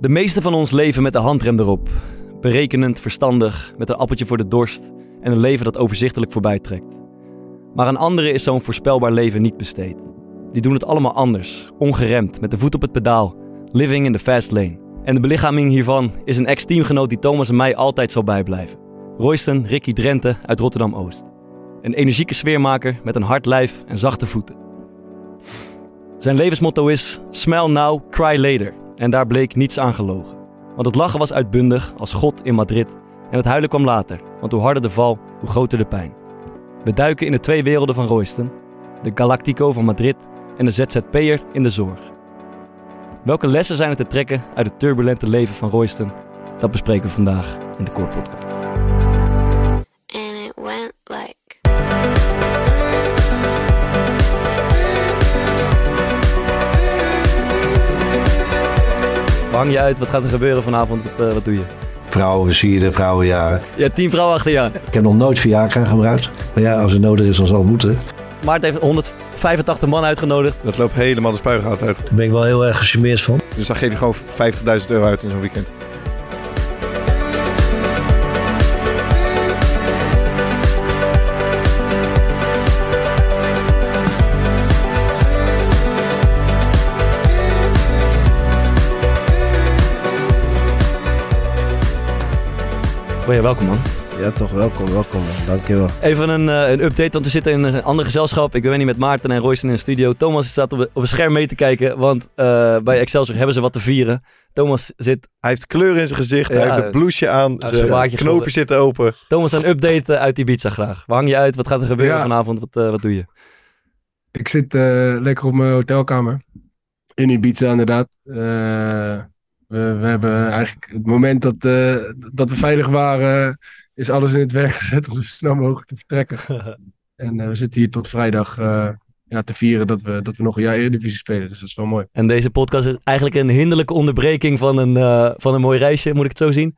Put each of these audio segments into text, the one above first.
De meeste van ons leven met de handrem erop. Berekenend, verstandig, met een appeltje voor de dorst en een leven dat overzichtelijk voorbij trekt. Maar aan anderen is zo'n voorspelbaar leven niet besteed. Die doen het allemaal anders, ongeremd, met de voet op het pedaal, living in the fast lane. En de belichaming hiervan is een ex-teamgenoot die Thomas en mij altijd zal bijblijven. Royston Ricky Drenthe uit Rotterdam-Oost. Een energieke sfeermaker met een hard lijf en zachte voeten. Zijn levensmotto is Smile now, cry later. En daar bleek niets aan gelogen. Want het lachen was uitbundig als God in Madrid. En het huilen kwam later, want hoe harder de val, hoe groter de pijn. We duiken in de twee werelden van Royston. De Galactico van Madrid en de ZZP'er in de zorg. Welke lessen zijn er te trekken uit het turbulente leven van Royston? Dat bespreken we vandaag in de Core Podcast. and it went like hang je uit? Wat gaat er gebeuren vanavond? Wat, eh, wat doe je? Vrouwen versieren, vrouwenjaren. Je hebt tien vrouwen achter je aan. Ik heb nog nooit Viagra gebruikt. Maar ja, als het nodig is, dan zal het moeten. Maarten heeft 185 man uitgenodigd. Dat loopt helemaal de spuigaat uit. Daar ben ik wel heel erg gecharmeerd van. Dus dan geef je gewoon 50.000 euro uit in zo'n weekend. Oh ja, welkom man. Ja, toch. Welkom, welkom. Man. Dankjewel. Even een, eh, een update, want we zitten in een ander gezelschap. Ik ben niet met Maarten en Royce in de studio. Thomas staat op, op een scherm mee te kijken, want eh, bij Excelsior hebben ze wat te vieren. Thomas zit, Hij heeft kleur in zijn gezicht, Ja. hij heeft een blouseje aan, zijn knopen zitten open. Thomas een update eh, uit Ibiza graag. Waar hang je uit? Wat gaat er gebeuren Ja. vanavond? Wat, eh, wat doe je? Ik zit eh, lekker op mijn hotelkamer. In Ibiza, inderdaad. Eh, we, we hebben eigenlijk het moment dat, eh, dat we veilig waren, is alles in het werk gezet om zo snel mogelijk te vertrekken. en eh, we zitten hier tot vrijdag eh, ja, te vieren dat we, dat we nog een jaar Eredivisie spelen. Dus dat is wel mooi. En deze podcast is eigenlijk een hinderlijke onderbreking van een, eh, van een mooi reisje. Moet ik het zo zien?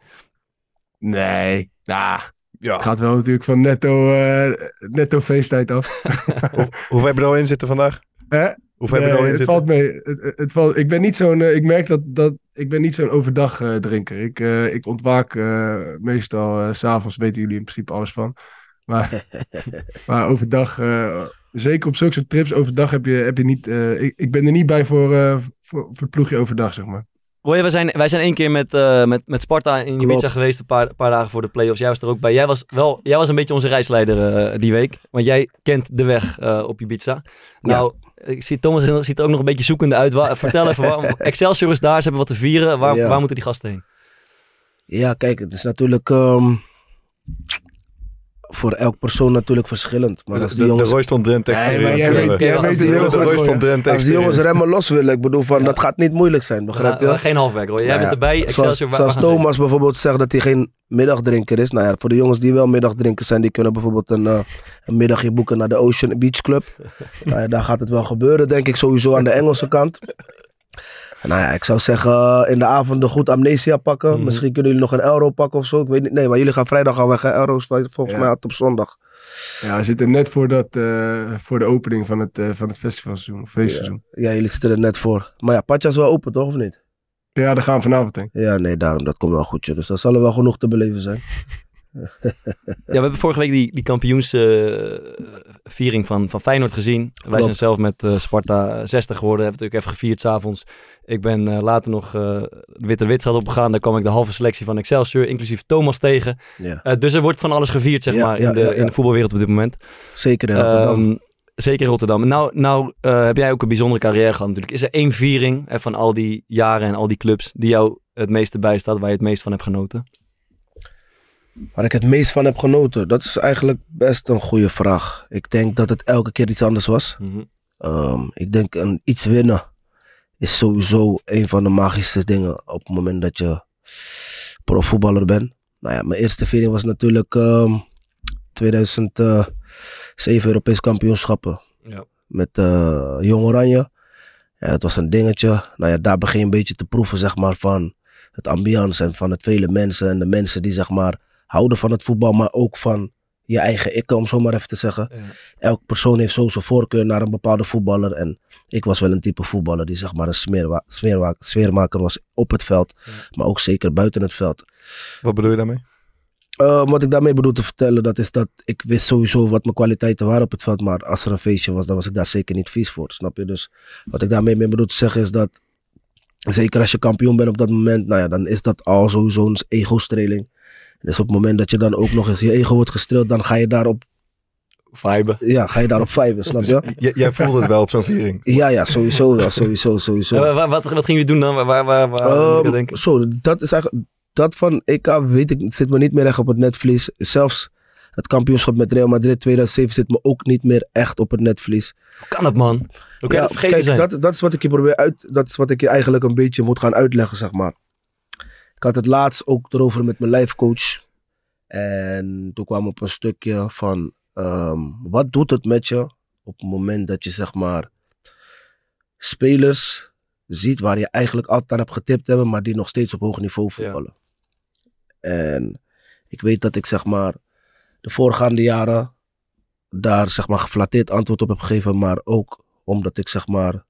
Nee, nou, Ja. het gaat wel natuurlijk van netto, eh, netto feesttijd af. Hoeveel heb je er al in zitten vandaag? Hè? Hoeveel heb je er al in het zitten? valt mee. Het, het- het valt, ik ben niet zo'n. eh, ik merk dat, dat ik ben niet zo'n overdag eh, drinker. Ik, eh, ik ontwaak eh, meestal eh, s s'avonds, weten jullie in principe alles van. Maar, maar overdag, eh, zeker op zulke soort trips, overdag heb je, heb je niet. eh, ik, ik ben er niet bij voor, eh, voor, voor het ploegje overdag, zeg maar. Roy, wij zijn, wij zijn één keer met, eh, met, met Sparta in Ibiza geweest, een paar, paar dagen voor de play-offs. Jij was er ook bij. Jij was, wel, jij was een beetje onze reisleider eh, die week, want jij kent de weg eh, op Ibiza. Nou, ik zie Thomas ziet er ook nog een beetje zoekende uit. Vertel even, waar, Excelsior is daar, ze hebben wat te vieren. Waar, Ja. waar moeten die gasten heen? Ja, kijk, het is natuurlijk ehm, voor elk persoon natuurlijk verschillend. Maar De, als die jongens, de Royston experience willen. als de die jongens de wat Royston gooien. Drenthe als die jongens experience. remmen los willen, ik bedoel van, Ja. dat gaat niet moeilijk zijn, begrijp je? Geen halfwerk hoor. Jij Nou bent erbij, Zoals? Thomas bijvoorbeeld zegt dat hij geen middagdrinker is. Nou ja, voor de jongens die wel middagdrinker zijn, die kunnen bijvoorbeeld een, eh, een middagje boeken naar de Ocean Beach Club. nou ja, daar gaat het wel gebeuren, denk ik, sowieso aan de Engelse kant. Nou ja, ik zou zeggen, in de avonden goed amnesia pakken. Mhm. Misschien kunnen jullie nog een euro pakken of zo. Ik weet niet. Nee, maar jullie gaan vrijdag al weg. hè? Euro's volgens Ja. mij op zondag. Ja, we zitten net voor, dat, eh, voor de opening van het, eh, van het festivalseizoen, feestseizoen. Ja, jullie zitten er net voor. Maar ja, Patja is wel open, toch? Of niet? Ja, daar gaan we vanavond heen. Ja, nee, daarom. Dat komt wel goed, joh. Dus dat zal er wel genoeg te beleven zijn. Ja, we hebben vorige week die, die kampioensviering van, van Feyenoord gezien. Wij zijn zelf met eh, Sparta 60 geworden. Hebben natuurlijk even gevierd s'avonds. Ik ben eh, later nog eh, de Witte Witstad opgegaan. Daar kwam ik de halve selectie van Excelsior, inclusief Thomas, tegen. Ja. Eh, dus er wordt van alles gevierd, zeg Ja, maar, ja, in, de, in de voetbalwereld op dit moment. Zeker in Rotterdam. Ehm, zeker in Rotterdam. Nou, nou eh, heb jij ook een bijzondere carrière gehad natuurlijk. Is er één viering eh, van al die jaren en al die clubs die jou het meeste bijstaat, waar je het meest van hebt genoten? Waar ik het meest van heb genoten, dat is eigenlijk best een goede vraag. Ik denk dat het elke keer iets anders was. Mhm. Ehm, ik denk een iets winnen is sowieso een van de magische dingen op het moment dat je profvoetballer bent. Nou ja, mijn eerste viering was natuurlijk ehm 2007 Europees kampioenschappen. Ja. Met eh Jong Oranje. Ja, dat was een dingetje. Nou ja, daar begin je een beetje te proeven, zeg maar, van het ambiance en van het vele mensen. En de mensen die, zeg maar, houden van het voetbal, maar ook van je eigen ik, om zo maar even te zeggen. Ja. Elk persoon heeft zo zijn voorkeur naar een bepaalde voetballer. En ik was wel een type voetballer die zeg maar een smeerwa- smeerwa- sfeermaker was op het veld. Ja. Maar ook zeker buiten het veld. Wat bedoel je daarmee? Eh, wat ik daarmee bedoel te vertellen, dat is dat ik wist sowieso wat mijn kwaliteiten waren op het veld. Maar als er een feestje was, dan was ik daar zeker niet vies voor. Snap je? Dus wat ik daarmee mee bedoel te zeggen is dat, zeker als je kampioen bent op dat moment, nou ja, dan is dat al sowieso een ego-streling. Dus op het moment dat je dan ook nog eens je ego wordt gestreeld, dan ga je daarop, Vibe. ja, ga je daarop viben, snap je? J- jij voelde het wel op zo'n viering. Ja, ja, sowieso wel, sowieso, sowieso. Wat, wat, wat gingen jullie doen dan? Waar, waar, waar, aan Ehm, denken? zo, dat is eigenlijk. Dat van EK weet ik, het zit me niet meer echt op het netvlies. Zelfs het kampioenschap met Real Madrid 2007 zit me ook niet meer echt op het netvlies. Hoe kan dat, man? Je Ja, dat kijk, zijn? dat, dat is wat ik je probeer uit. Dat is wat ik je eigenlijk een beetje moet gaan uitleggen, zeg maar. Ik had het laatst ook erover met mijn lijfcoach. En toen kwam op een stukje van ehm, wat doet het met je op het moment dat je zeg maar spelers ziet waar je eigenlijk altijd aan hebt getipt hebben, maar die nog steeds op hoog niveau voetballen. En ik weet dat ik zeg maar de voorgaande jaren daar zeg maar geflatteerd antwoord op heb gegeven, maar ook omdat ik zeg maar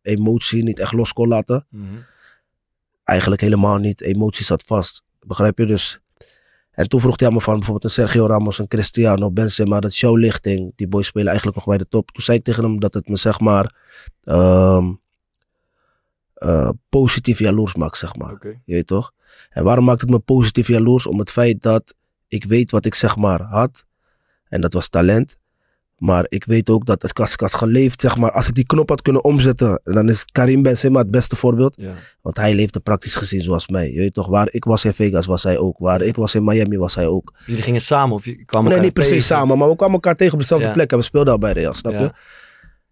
emotie niet echt los kon laten. Mhm. Eigenlijk helemaal niet. Emotie zat vast. Begrijp je dus? En toen vroeg hij aan me van bijvoorbeeld een Sergio Ramos, een Cristiano, Benzema, dat is jouw lichting. Die boys spelen eigenlijk nog bij de top. Toen zei ik tegen hem dat het me zeg maar ehm, eh, positief jaloers maakt, zeg maar. Je weet toch? En waarom maakt het me positief jaloers? Om het feit dat ik weet wat ik zeg maar had. En dat was talent. Maar ik weet ook dat als ik had geleefd, zeg maar, als ik die knop had kunnen omzetten, dan is Karim Benzema het beste voorbeeld. Ja. Want hij leefde praktisch gezien zoals mij. Je weet toch, waar ik was in Vegas was hij ook. Waar ik was in Miami was hij ook. Jullie gingen samen of je kwam nee, niet tegen? samen, maar we kwamen elkaar tegen op dezelfde Ja. plek. En we speelden al bij Real, snap je? Ja.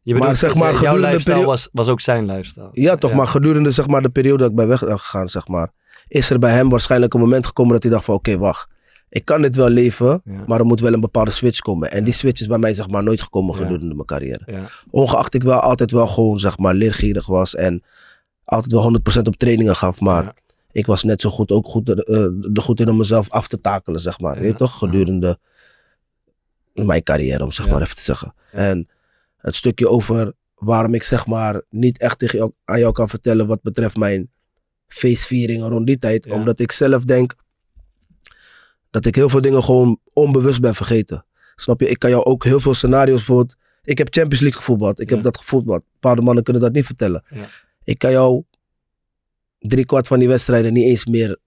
Je bedoelt, Maar zeg maar, jouw lifestyle was, was ook zijn lifestyle. Ja, toch, maar gedurende zeg maar, de periode dat ik ben weggegaan, zeg maar, is er bij hem waarschijnlijk een moment gekomen dat hij dacht van oké, wacht. Ik kan dit wel leven, Ja. maar er moet wel een bepaalde switch komen. En die switch is bij mij zeg maar nooit gekomen Ja. gedurende mijn carrière. Ja. Ongeacht ik wel altijd wel gewoon zeg maar leergierig was en altijd wel 100% op trainingen gaf. Maar ik was net zo goed ook goed, eh, er goed in om mezelf af te takelen, zeg maar. Weet je toch? Gedurende mijn carrière, om zeg maar even te zeggen. En het stukje over waarom ik zeg maar niet echt tegen jou, aan jou kan vertellen wat betreft mijn feestvieringen rond die tijd. Omdat ik zelf denk dat ik heel veel dingen gewoon onbewust ben vergeten. Snap je? Ik kan jou ook heel veel scenario's bijvoorbeeld... Ik heb Champions League gevoetbald. Ik Ja. heb dat gevoetbald. Bepaalde mannen kunnen dat niet vertellen. Ja. Ik kan jou drie kwart van die wedstrijden niet eens meer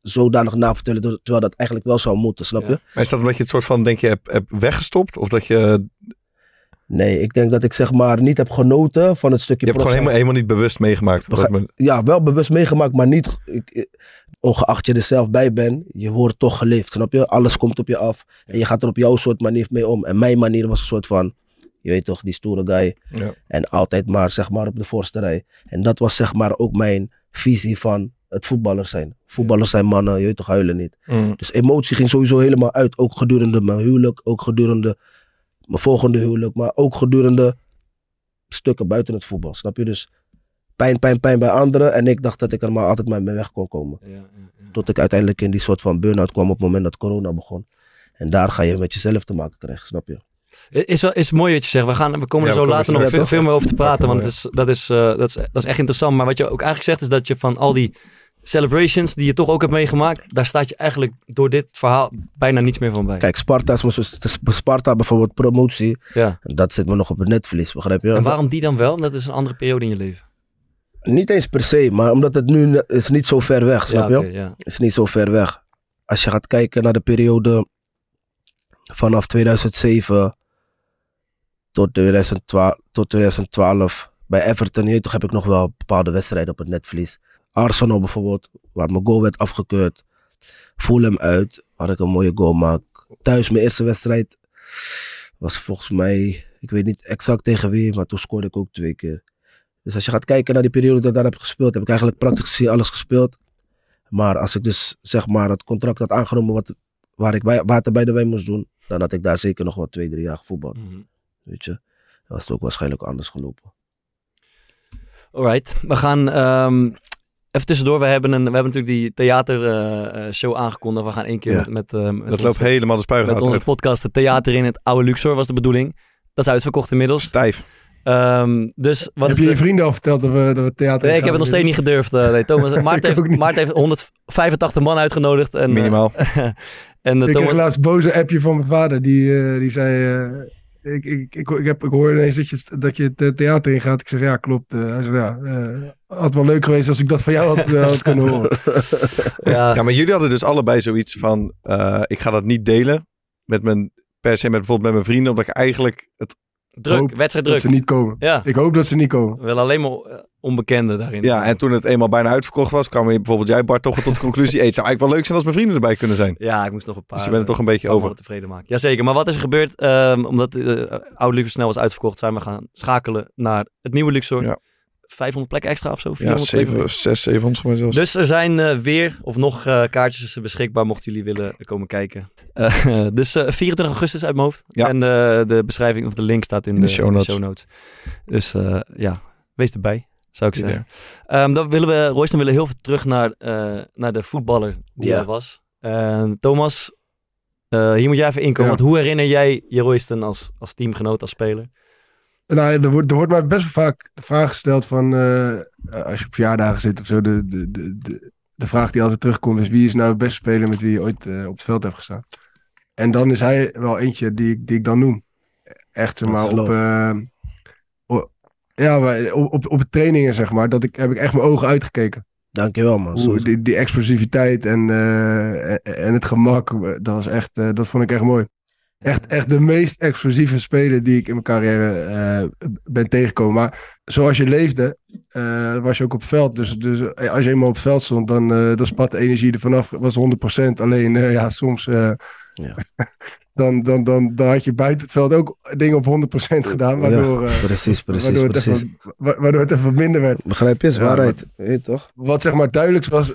zodanig navertellen. Terwijl dat eigenlijk wel zou moeten, snap Ja. je? Maar is dat omdat je het soort van, denk je, hebt, hebt weggestopt? Of dat je, je Nee, ik denk dat ik zeg maar niet heb genoten van het stukje hebt gewoon helemaal, helemaal niet bewust meegemaakt? Ja, wel bewust meegemaakt, maar niet, ik, ik- ongeacht je er zelf bij bent, je wordt toch geleefd, snap je? Alles komt op je af en je gaat er op jouw soort manier mee om. En mijn manier was een soort van, je weet toch, die stoere guy ja. en altijd maar zeg maar op de voorste rij. En dat was zeg maar ook mijn visie van het voetballers zijn. Voetballers zijn mannen, je weet toch, huilen niet. Mm. Dus emotie ging sowieso helemaal uit, ook gedurende mijn huwelijk, ook gedurende mijn volgende huwelijk, maar ook gedurende stukken buiten het voetbal, snap je? Dus pijn, pijn, pijn bij anderen en ik dacht dat ik er maar altijd maar mee weg kon komen. Ja, ja, ja. Tot ik uiteindelijk in die soort van burn-out kwam op het moment dat corona begon. En daar ga je met jezelf te maken krijgen, snap je? Is, wel, is mooi wat je zegt. We, gaan, we komen Ja, er zo later er nog veel, veel meer over te praten. Want dat is, dat, is, eh, dat, is, dat is echt interessant. Maar wat je ook eigenlijk zegt is dat je van al die celebrations die je toch ook hebt meegemaakt. Daar staat je eigenlijk door dit verhaal bijna niets meer van bij. Kijk, Sparta is mijn Sparta bijvoorbeeld promotie. Ja. En dat zit me nog op het netvlies, begrijp je? En waarom die dan wel? Dat is een andere periode in je leven. Niet eens per se, maar omdat het nu ne- is niet zo ver weg, snap je? oké, ja. is niet zo ver weg. Als je gaat kijken naar de periode vanaf 2007 tot 2012, tot 2012 bij Everton, je weet toch heb ik nog wel bepaalde wedstrijden op het netvlies. Arsenal bijvoorbeeld, waar mijn goal werd afgekeurd. Fulham uit, waar ik een mooie goal maak. Thuis mijn eerste wedstrijd was volgens mij, ik weet niet exact tegen wie, maar toen scoorde ik ook twee keer. Dus als je gaat kijken naar die periode dat ik daar heb gespeeld, heb ik eigenlijk praktisch gezien alles gespeeld. Maar als ik dus zeg maar het contract had aangenomen wat, waar ik water bij de wijn moest doen, dan had ik daar zeker nog wel twee, drie jaar gevoetbald. Mhm. Weet je, dan was het ook waarschijnlijk anders gelopen. Alright, we gaan ehm, even tussendoor, we hebben, een, we hebben natuurlijk die theatershow aangekondigd. We gaan één keer Ja. met, met, eh, met Dat onze- loopt helemaal de spuigaten met onze uit. podcast het theater in het oude Luxor was de bedoeling. Dat is uitverkocht inmiddels. Stijf. Ehm, dus wat Heb je de- je vrienden al verteld dat we, dat we theater Nee, ik heb het nog steeds niet gedurfd. eh, nee, Thomas, Maarten, heeft, niet. Maarten heeft 185 man uitgenodigd. En, eh, Minimaal. en eh, Ik kreeg Thomas, laatst een boze appje van mijn vader. Die, eh, die zei... eh, ik, ik, ik, ik, heb, ik hoorde ineens dat je, dat je het theater in gaat. Ik zeg, ja, klopt. Hij zei, ja, eh, had wel leuk geweest als ik dat van jou had, had kunnen horen. ja, Ja, maar jullie hadden dus allebei zoiets van... eh, ik ga dat niet delen met mijn, per se met bijvoorbeeld met mijn vrienden. Omdat ik eigenlijk het... druk, wedstrijd dat druk. ze niet komen. Ja, Ik hoop dat ze niet komen. we willen alleen maar eh, onbekenden daarin. Ja, en toen het eenmaal bijna uitverkocht was... kwam je bijvoorbeeld jij Bart toch wel tot de conclusie... hey, het zou eigenlijk wel leuk zijn als mijn vrienden erbij kunnen zijn. Ja, ik moest nog een paar Dus je bent er toch een beetje allemaal over. tevreden maken. Jazeker, maar wat is er gebeurd? Ehm, omdat uh, Oude Luxor snel was uitverkocht, zijn we gaan schakelen naar het nieuwe Luxor. Ja. 500 plekken extra of zo? Ja, 400 plekken zeven, zes, 700 voor mij zelfs. Dus er zijn eh, weer of nog eh, kaartjes beschikbaar mochten jullie willen komen kijken. Eh, dus eh, 24 augustus uit mijn hoofd. Ja. En de beschrijving of de link staat in, In de show in notes. Dus ja, wees erbij, zou ik Ja. zeggen. Ehm, dan willen we, Royston willen heel veel terug naar, naar de voetballer die Ja. hij was. En Thomas, hier moet jij even inkomen. Ja. Want hoe herinner jij je Royston als, als teamgenoot, als speler? Nou, er wordt, er wordt mij best wel vaak de vraag gesteld van... eh, als je op verjaardagen zit of zo... De, de, de, de, de vraag die altijd terugkomt is... Wie is nou de beste speler met wie je ooit eh, op het veld hebt gestaan? En dan is hij wel eentje die, ik- die ik dan noem. Echt, zeg maar, op... eh, o- ja, op, op, op het trainingen, zeg maar. Dat ik, heb ik echt mijn ogen uitgekeken. Dankjewel man. Hoe, het. die, die explosiviteit en, en, het gemak, dat, was echt, dat vond ik echt mooi. Echt, echt de meest explosieve speler die ik in mijn carrière eh, ben tegengekomen. Maar zoals je leefde, eh, was je ook op het veld. Dus, dus eh, als je eenmaal op het veld stond, dan, dan spat de energie er vanaf. was 100%. Alleen, ja, soms... Ja. dan, dan, dan, dan had je buiten het veld ook dingen op 100% gedaan. Waardoor, eh, Precies, precies, waardoor, het precies. even, wa- waardoor het even minder werd. Begrijp je? Is Ja, waarheid. Weet je toch? wat zeg maar duidelijk was,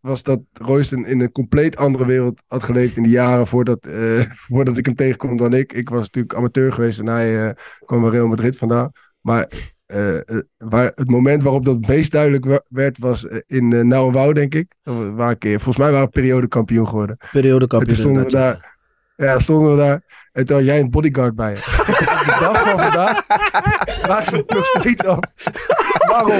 was dat Royston in een compleet andere wereld had geleefd in de jaren voordat, eh, voordat ik hem tegenkwam dan ik. Ik was natuurlijk amateur geweest en hij eh, kwam bij Real Madrid vandaan. Maar eh, waar, het moment waarop dat het meest duidelijk werd was in uh, Nou en Wouw, denk ik. Waar ik, volgens mij waren we periodekampioen geworden. En toen Periodekampioen. stonden we daar. Ja, stonden we daar. En toen had jij een bodyguard bij je. De dag van vandaag vraag ik nog steeds af. Waarom?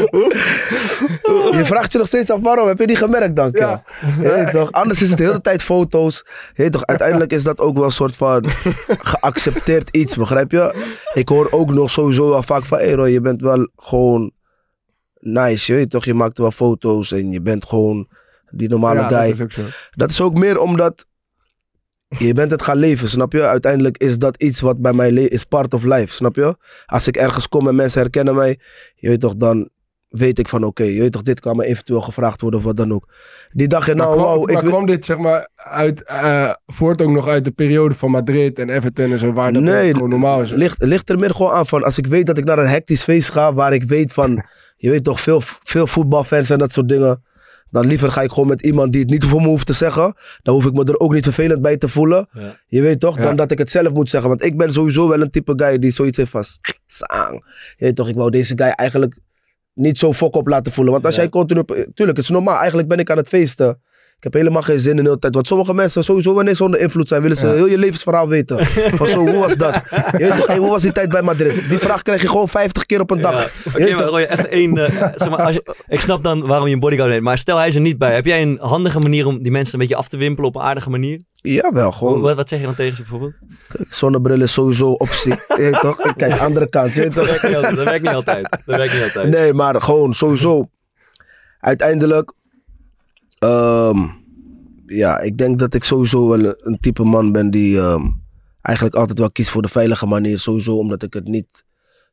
Je vraagt je nog steeds af waarom. Heb je die gemerkt dan? Ja. Je toch? Anders is het de hele tijd foto's. Je toch? Uiteindelijk is dat ook wel een soort van geaccepteerd iets, begrijp je? Ik hoor ook nog sowieso wel vaak van, hey Roy, je bent wel gewoon nice, je weet toch? Je maakt wel foto's en je bent gewoon die normale Ja, guy. dat is ook zo. Dat is ook meer omdat je bent het gaan leven, snap je? Uiteindelijk is dat iets wat bij mij is part of life, snap je? Als ik ergens kom en mensen herkennen mij, je weet toch, dan weet ik van oké, je weet toch, dit kan me eventueel gevraagd worden of wat dan ook. Die dag Maar, nou, ik maar weet- kwam dit zeg maar uit, eh, voort ook nog uit de periode van Madrid en Everton en zo, waar dat Nee, gewoon normaal is? ligt, ligt er meer gewoon aan van als ik weet dat ik naar een hectisch feest ga, waar ik weet van, je weet toch, veel, veel voetbalfans en dat soort dingen. Dan liever ga ik gewoon met iemand die het niet voor me hoeft te zeggen. Dan hoef ik me er ook niet vervelend bij te voelen. Ja. Je weet toch? Dan dat ik het zelf moet zeggen. Want ik ben sowieso wel een type guy die zoiets heeft van... Sang. Je weet toch? Ik wou deze guy eigenlijk niet zo fok op laten voelen. Want als jij continu... Tuurlijk, het is normaal. Eigenlijk ben ik aan het feesten. Ik heb helemaal geen zin in de hele tijd. Want sommige mensen sowieso wanneer ze onder invloed zijn... willen ze Ja. heel je levensverhaal weten. Van zo, hoe was dat? Toch? Hey, hoe was die tijd bij Madrid? Die vraag krijg je gewoon 50 keer op een dag. Ja. Oké, weet maar toch? Roy, even één... eh, zeg maar, als je, ik snap dan waarom je een bodyguard hebt, maar stel hij is er niet bij. Heb jij een handige manier om die mensen een beetje af te wimpelen op een aardige manier? Jawel, gewoon. Wat, wat zeg je dan tegen ze bijvoorbeeld? Zonnebril is sowieso optie. Toch? Kijk, andere kant. Je Dat toch? werkt niet altijd. Dat werkt niet altijd. Dat werkt niet altijd. Nee, maar gewoon sowieso. Uiteindelijk. Ehm, ja, ik denk dat ik sowieso wel een, type man ben die ehm, eigenlijk altijd wel kiest voor de veilige manier. Sowieso omdat ik het niet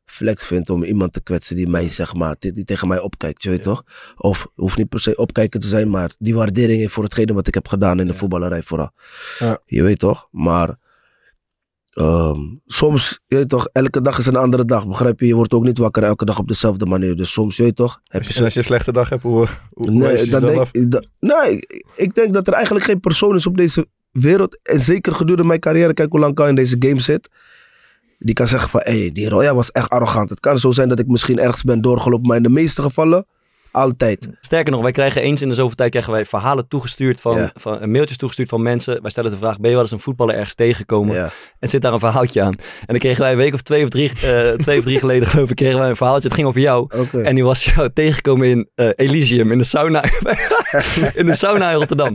flex vind om iemand te kwetsen die mij, zeg maar, die, tegen mij opkijkt, je weet toch? Of hoeft niet per se opkijken te zijn, maar die waardering heeft voor hetgene wat ik heb gedaan in de Ja. voetballerij vooral. Ja. Je weet toch? Maar ehm, soms, je weet toch, elke dag is een andere dag, begrijp je? Je wordt ook niet wakker elke dag op dezelfde manier. Dus soms, je weet toch, heb Als je je, als je een slechte dag hebt, hoe, hoe Nee, je dan dan denk, af? da- nee, ik- ik denk dat er eigenlijk geen persoon is op deze wereld. En zeker gedurende mijn carrière, kijk hoe lang ik al in deze game zit. Die kan zeggen van, hé, hey, die Roya was echt arrogant. Het kan zo zijn dat ik misschien ergens ben doorgelopen, maar in de meeste gevallen, Altijd. Sterker nog, wij krijgen eens in de zoveel tijd krijgen wij verhalen toegestuurd van, Ja. van mailtjes toegestuurd van mensen. Wij stellen de vraag: ben je wel eens een voetballer ergens tegengekomen? Ja. En zit daar een verhaaltje aan? En dan kregen wij een week of twee of drie, eh, twee of drie geleden, geloof ik, kregen wij een verhaaltje. Het ging over jou. En die was jou tegengekomen in eh, Elysium, in de sauna. in de sauna in Rotterdam.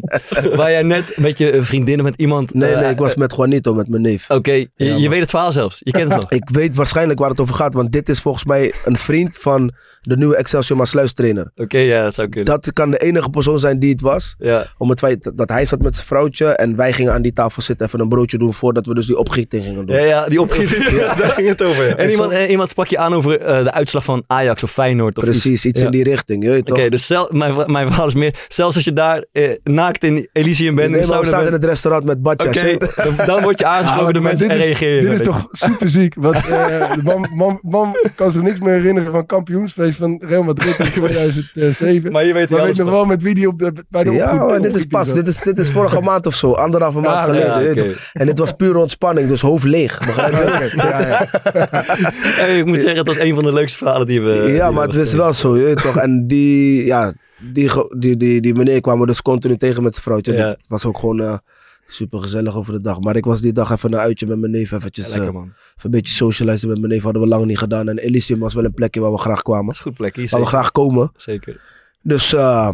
Waar jij net met je vriendinnen, met iemand. Nee, eh, nee, ik was met Juanito, met mijn neef. Oké, je, Ja, je man. weet het verhaal zelfs. Je kent het nog. Ik weet waarschijnlijk waar het over gaat, want dit is volgens mij een vriend van de nieuwe Excelsior Maasluis trainer. Oké, ja, dat zou kunnen. Dat kan de enige persoon zijn die het was. Ja. Om het feit dat- hij zat met zijn vrouwtje en wij gingen aan die tafel zitten even een broodje doen voordat we dus die opgieting gingen doen. Ja, ja, die opgifte. Ja, daar ging het over. ja. En iemand, eh, iemand sprak je aan over eh, de uitslag van Ajax of Feyenoord of Precies, iets Ja. in die richting, Oké, dus zel, mijn, mijn verhaal is meer, zelfs als je daar eh, naakt in Elysium bent, nee, maar staan in het restaurant met badjas. oké, dan, dan word je aangesproken Ah, door mensen en je. Dit is toch super ziek. Want eh, de man, man, man kan zich niks meer herinneren van kampioensfeest van Real Madrid in 2007. Maar je weet Maar weet nog wel met wie die op de, bij de Ja, maar dit is pas. Dit is, dit is vorige maand of zo, anderhalve maand Ja, geleden. ja? En dit was pure ontspanning, dus hoofd leeg. Begrijp je? Oké, ja, ja. Hey, ik moet zeggen, het was een van de leukste verhalen die we... ja, maar het is wel zo, je weet toch? En die, ja, die, die, die, die meneer kwam me dus continu tegen met zijn vrouwtje. Ja. Het was ook gewoon eh, super gezellig over de dag. Maar ik was die dag even een uitje met mijn neef, Ja, eventjes, lekker eh, man. even een beetje socializen met mijn neef. Hadden we lang niet gedaan. En Elysium was wel een plekje waar we graag kwamen. Dat is goed plekje, Waar we graag komen. zeker. Dus eh,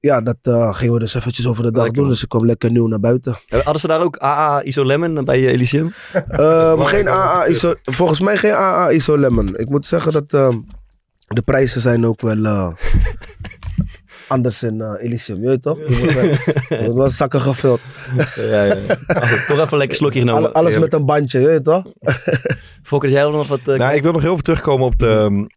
ja, dat eh, gingen we dus eventjes over de dag Lekker, doen. man. Dus ik kwam lekker nieuw naar buiten. Eh, Hadden ze daar ook AA Iso Lemon bij Elysium? Ehm, geen AA ISO, volgens mij geen AA ISO Lemon. Ik moet zeggen dat ehm, de prijzen zijn ook wel anders in eh, Elysium, je weet toch? Moet wel zakken gevuld. ja. Oh, toch even lekker slokje genomen. Alle- alles met een bandje, je weet toch? Fokker, jij nog wat... eh, Nou, ik wil nog heel even terugkomen op de...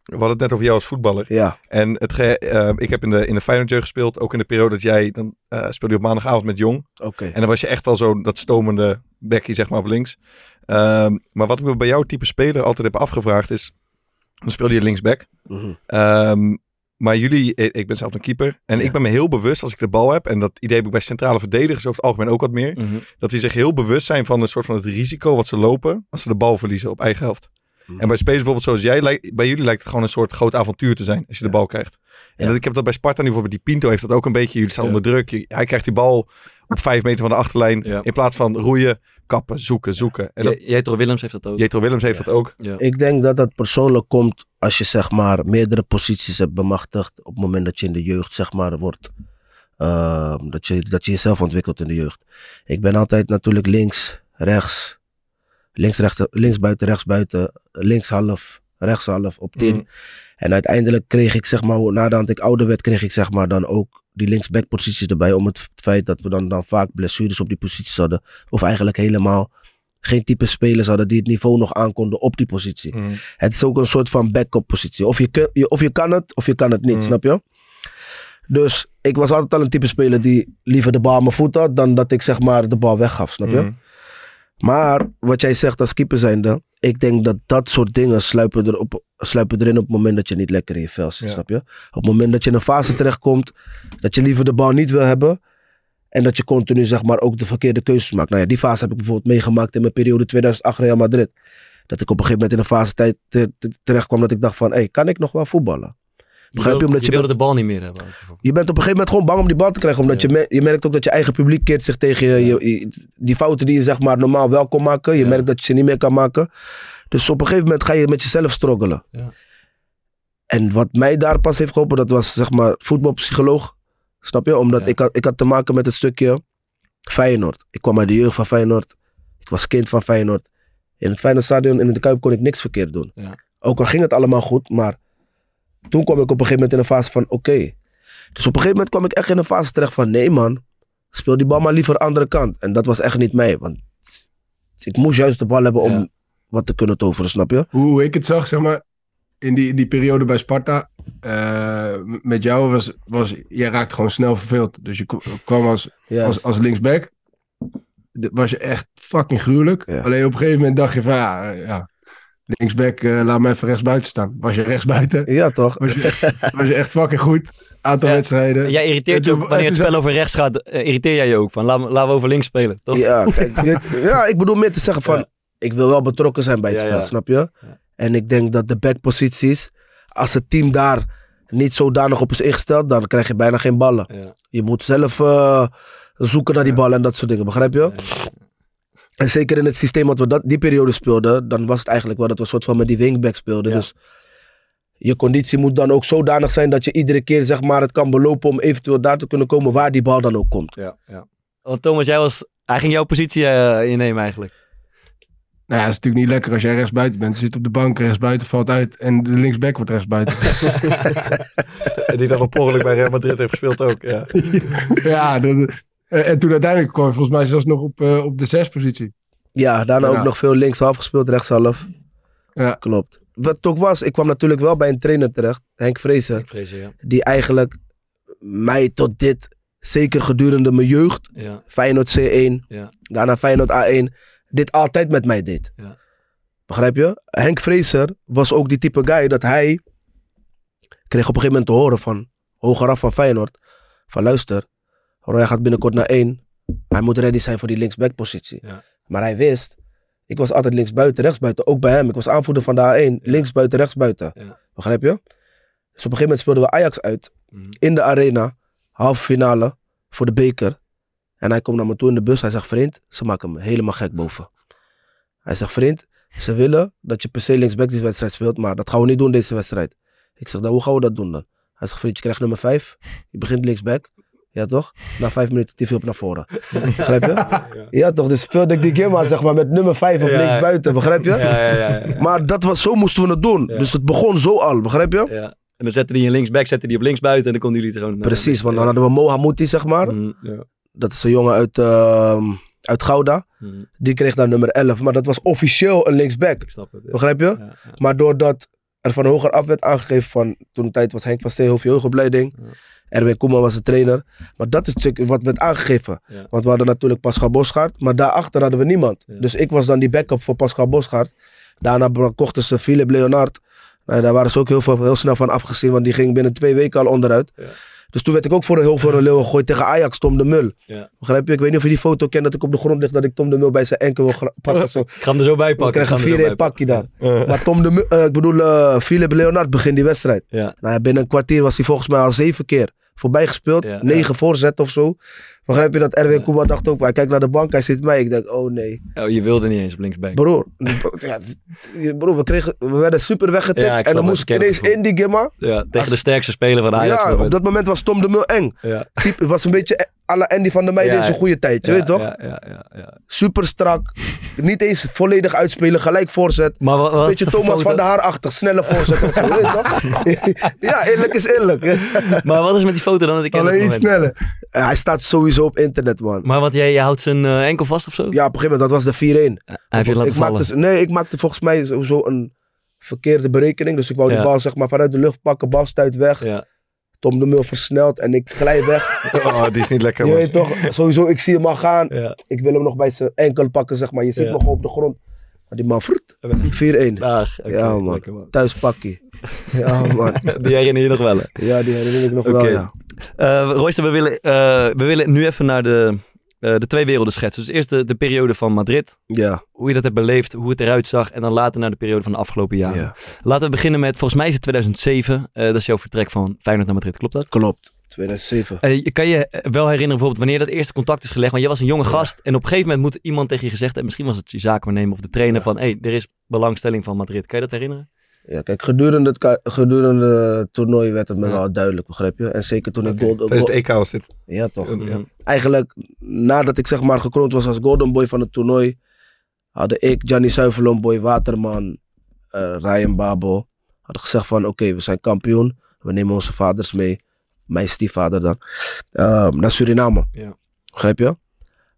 We hadden het net over jou als voetballer. Ja, En het ge- eh, ik heb in de, in de Feyenoord jeugd gespeeld. Ook in de periode dat jij... Dan eh, speelde je op maandagavond met Jong. oké. En dan was je echt wel zo dat stomende bekkie, zeg maar, op links. Ehm, maar wat ik me bij jouw type speler altijd heb afgevraagd is... Dan speelde je linksback. Mhm. Ehm, maar jullie, ik ben zelf een keeper. En ik ben me heel bewust als ik de bal heb. En dat idee heb ik bij centrale verdedigers over het algemeen ook wat meer. mhm. Dat die zich heel bewust zijn van een soort van het risico wat ze lopen. Als ze de bal verliezen op eigen helft. Mhm. En bij spelers bijvoorbeeld zoals jij, bij jullie lijkt het gewoon een soort groot avontuur te zijn. Als je de bal krijgt. En Ja. dat, ik heb dat bij Sparta nu bijvoorbeeld. Die Pinto heeft dat ook een beetje. Jullie staan Ja. onder druk. Je- hij krijgt die bal op vijf meter van de achterlijn. Ja. In plaats van roeien, kappen, zoeken, zoeken. En dat, Jetro Willems heeft dat ook. Jetro Willems heeft dat ook. Ja. Ik denk dat dat persoonlijk komt als je zeg maar meerdere posities hebt bemachtigd. Op het moment dat je in de jeugd zeg maar wordt. ehm, dat, je, dat je jezelf ontwikkelt in de jeugd. Ik ben altijd natuurlijk links, rechts. Links, rechter, links buiten, rechts buiten. Links half, rechts half, op 10. Mm. En uiteindelijk kreeg ik zeg maar, nadat ik ouder werd, kreeg ik zeg maar dan ook die linksback posities erbij. Om het feit dat we dan, dan vaak blessures op die posities hadden. Of eigenlijk helemaal geen type spelers hadden die het niveau nog aankonden op die positie. Mm. Het is ook een soort van backup positie. Of je- of je kan het, of je kan het niet, Mm. snap je? Dus ik was altijd al een type speler die liever de bal aan mijn voet had dan dat ik zeg maar de bal weggaf, snap je? Mm. Maar wat jij zegt als keeper zijnde, ik denk dat dat soort dingen sluipen, erop, sluipen erin op het moment dat je niet lekker in je vel zit, Ja. snap je? Op het moment dat je in een fase terechtkomt, dat je liever de bal niet wil hebben en dat je continu zeg maar ook de verkeerde keuzes maakt. Nou ja, die fase heb ik bijvoorbeeld meegemaakt in mijn periode 2008 Real Madrid. Dat ik op een gegeven moment in een fase tijd te- te- terecht kwam dat ik dacht van, hé, kan ik nog wel voetballen? Je, Begrijp je? Omdat je je, wilde de bal niet meer hebben. je bent op een gegeven moment gewoon bang om die bal te krijgen. Omdat Ja. je, me- je merkt ook dat je eigen publiek keert zich tegen je, Die fouten die je zeg maar normaal wel kon maken. Je Ja. merkt dat je ze niet meer kan maken. Dus op een gegeven moment ga je met jezelf struggelen. Ja. En wat mij daar pas heeft geholpen, dat was zeg maar voetbalpsycholoog. Snap je? Omdat ik, had, ik had te maken met het stukje Feyenoord. Ik kwam uit de jeugd van Feyenoord. Ik was kind van Feyenoord. In het Feyenoordstadion in de Kuip kon ik niks verkeerd doen. Ja. Ook al ging het allemaal goed, maar toen kwam ik op een gegeven moment in een fase van oké. Dus op een gegeven moment kwam ik echt in een fase terecht van nee man, speel die bal maar liever andere kant. En dat was echt niet mij, want ik moest juist de bal hebben om Ja. wat te kunnen toveren, snap je? Hoe ik het zag, zeg maar, in die, in die periode bij Sparta, eh, met jou was, was, jij raakte gewoon snel verveeld. Dus je kwam als, als, als linksback, was je echt fucking gruwelijk. Ja. Alleen op een gegeven moment dacht je van, ja, eh, ja linksback, eh, laat me even rechtsbuiten staan. Was je rechtsbuiten, ja toch? was je, echt- was je echt fucking goed. Aantal Ja. wedstrijden. Jij irriteert je ook, wanneer het spel over rechts gaat, eh, irriteer jij je ook van, laten we, laten we over links spelen, toch? Ja, kijk, ja, ik bedoel meer te zeggen van, Ja. ik wil wel betrokken zijn bij het Ja, spel, ja. snap je? Ja. En ik denk dat de backposities, als het team daar niet zodanig op is ingesteld, dan krijg je bijna geen ballen. Ja. Je moet zelf eh, zoeken naar die ballen en dat soort dingen, begrijp je? En zeker in het systeem wat we dat, die periode speelden, dan was het eigenlijk wel dat we een soort van met die wingback speelden. Ja. Dus je conditie moet dan ook zodanig zijn dat je iedere keer zeg maar, het kan belopen om eventueel daar te kunnen komen waar die bal dan ook komt. Ja, ja. Want Thomas, jij was, hij ging jouw positie eh, innemen eigenlijk. Nou ja, het is natuurlijk niet lekker als jij rechtsbuiten bent. Je zit op de bank, rechtsbuiten valt uit en de linksback wordt rechtsbuiten. Die dan op bij Real Madrid heeft gespeeld ook. Ja. ja, dat- en toen uiteindelijk kwam je volgens mij zelfs nog op, eh, op de zespositie. Ja, daarna Ja. ook nog veel linkshalf gespeeld, rechtshalf. Ja. Klopt. Wat het ook was, ik kwam natuurlijk wel bij een trainer terecht, Henk Vrezen, je, ja. die eigenlijk mij tot dit, zeker gedurende mijn jeugd, ja. Feyenoord C1, Ja. daarna Feyenoord A1, dit altijd met mij deed. Ja. Begrijp je? Henk Vrezer was ook die type guy dat hij kreeg op een gegeven moment te horen van hogeraf van Feyenoord, van luister, Roy gaat binnenkort naar één, hij moet ready zijn voor die linksbackpositie. Ja. Maar hij wist, ik was altijd linksbuiten, rechtsbuiten, ook bij hem. Ik was aanvoerder van de A1, linksbuiten, rechtsbuiten. Ja. Begrijp je? Dus op een gegeven moment speelden we Ajax uit Mhm. in de arena, halve finale voor de beker. En hij komt naar me toe in de bus. Hij zegt, vriend, ze maken me helemaal gek boven. Hij zegt, vriend, ze willen dat je per se linksback die wedstrijd speelt, maar dat gaan we niet doen deze wedstrijd. Ik zeg, dan hoe gaan we dat doen dan? Hij zegt, vriend, je krijgt nummer 5. Je begint linksback. Ja toch? Na vijf minuten die viel op naar voren. Begrijp je? Ja toch? Dus speelde ik die game aan, zeg maar, met nummer 5 op Ja. linksbuiten. Begrijp je? Ja, ja, ja, ja, ja. Maar dat was, zo moesten we het doen. Dus het begon zo al, begrijp je? Ja. En dan zette hij een linksback, zette die op linksbuiten en dan konden jullie het gewoon... eh, Precies, want dan hadden we Mo Hamouti, zeg maar. Ja. Dat is een jongen uit, ehm, uit Gouda. Mhm, Die kreeg daar nummer 11. Maar dat was officieel een linksback. Ik snap het. ja. Begrijp je? Maar doordat er van hoger af werd aangegeven van... Toen de tijd was Henk van Steenhoff jeugdopleiding. Erwin Koeman was de trainer. Maar dat is natuurlijk wat werd aangegeven. Ja. Want we hadden natuurlijk Pascal Bosgaard. Maar daarachter hadden we niemand. Ja. Dus ik was dan die backup voor Pascal Bosgaard. Daarna kochten ze Philip Leonard. Nou, daar waren ze ook heel, veel, heel snel van afgezien. Want die ging binnen twee weken al onderuit. Ja. Dus toen werd ik ook voor een heel veel een leeuw gegooid tegen Ajax, Tom de Mul. Ja. Begrijp je? Ik weet niet of je die foto kent dat ik op de grond lig. Dat ik Tom de Mul bij zijn enkel wil pakken. Zo. Ik ga hem er zo bij pakken. ik zo 4-1 bij pakje dan. pakken. Maar Tom de Mul, eh, ik bedoel, eh Philip Leonard begint die wedstrijd. Ja. Nou binnen een kwartier was hij volgens mij al zeven keer voorbij gespeeld. Ja, negen voorzetten of zo. Begrijp je dat Erwin Ja. Koeman dacht ook, hij kijkt naar de bank, hij ziet mij. Ik denk, oh nee. Oh, je wilde niet eens op linksback. Broer, ja, broer we, kregen, we werden super weggetikt. Ja, en dan moest ik ineens in die gimma. Ja, tegen Als- de sterkste speler van Ajax. Ja, op dat moment was Tom de Mul eng. ja. Type, het was een beetje à la Andy van der Meijden in zijn goede tijd, je weet toch? Ja, ja, ja, ja. Super strak. Niet eens volledig uitspelen, gelijk voorzet. Maar wat, wat Beetje Thomas foto? van der Haar-achtig, snelle voorzet of zo, weet je toch? ja, eerlijk is eerlijk. Maar wat is met die foto dan? Dat ik Alleen iets sneller. Hij staat sowieso op internet, man. Maar wat jij, jij houdt zijn eh, enkel vast of zo? Ja, op een gegeven moment, dat was de 4-1. Hij heeft je laten ik vallen. maakte, nee, ik maakte volgens mij sowieso een verkeerde berekening. Dus ik wou Ja. die bal zeg maar vanuit de lucht pakken, bal stuit weg. Ja. Tom de Mul versneld en ik glij weg. Oh, die is niet lekker, Je man. weet toch, sowieso, ik zie hem al gaan. Ja. Ik wil hem nog bij zijn enkel pakken, zeg maar. Je Ja. me gewoon op de grond. Maar die man, vroet, 4-1. Dag. oké, Ja, man. lekker, man. Thuis pakkie. Ja, man. Die herinner je nog wel, hè? Ja, die herinner ik nog Oké. wel, ja. Eh Royster, we willen, eh, we willen nu even naar de, eh, de twee werelden schetsen. Dus eerst de, de periode van Madrid. Ja, Hoe je dat hebt beleefd, hoe het eruit zag. En dan later naar de periode van de afgelopen jaren. ja. Laten we beginnen met, volgens mij is het 2007. eh, dat is jouw vertrek van Feyenoord naar Madrid, klopt dat? klopt. 2007. Eh, je- kan je wel herinneren bijvoorbeeld wanneer dat eerste contact is gelegd? Want je was een jonge gast en op een gegeven moment moet iemand tegen je gezegd hebben, misschien was het je zaakwaarnemer of de trainer van, hé, hey, er is belangstelling van Madrid. Kan je dat herinneren? Ja, kijk, gedurende het, gedurende het toernooi werd het me wel duidelijk, begrijp je? En zeker toen ik Oké. gold, Tijdens het EK was dit. Ja, toch. Eigenlijk, nadat ik zeg maar gekroond was als golden boy van het toernooi, hadden ik, Gianni Zuiverloon, Boy Waterman, eh, Ryan Babel, hadden gezegd van oké, we zijn kampioen. We nemen onze vaders mee, mijn stiefvader dan, ehm, naar Suriname. Ja. Begrijp je?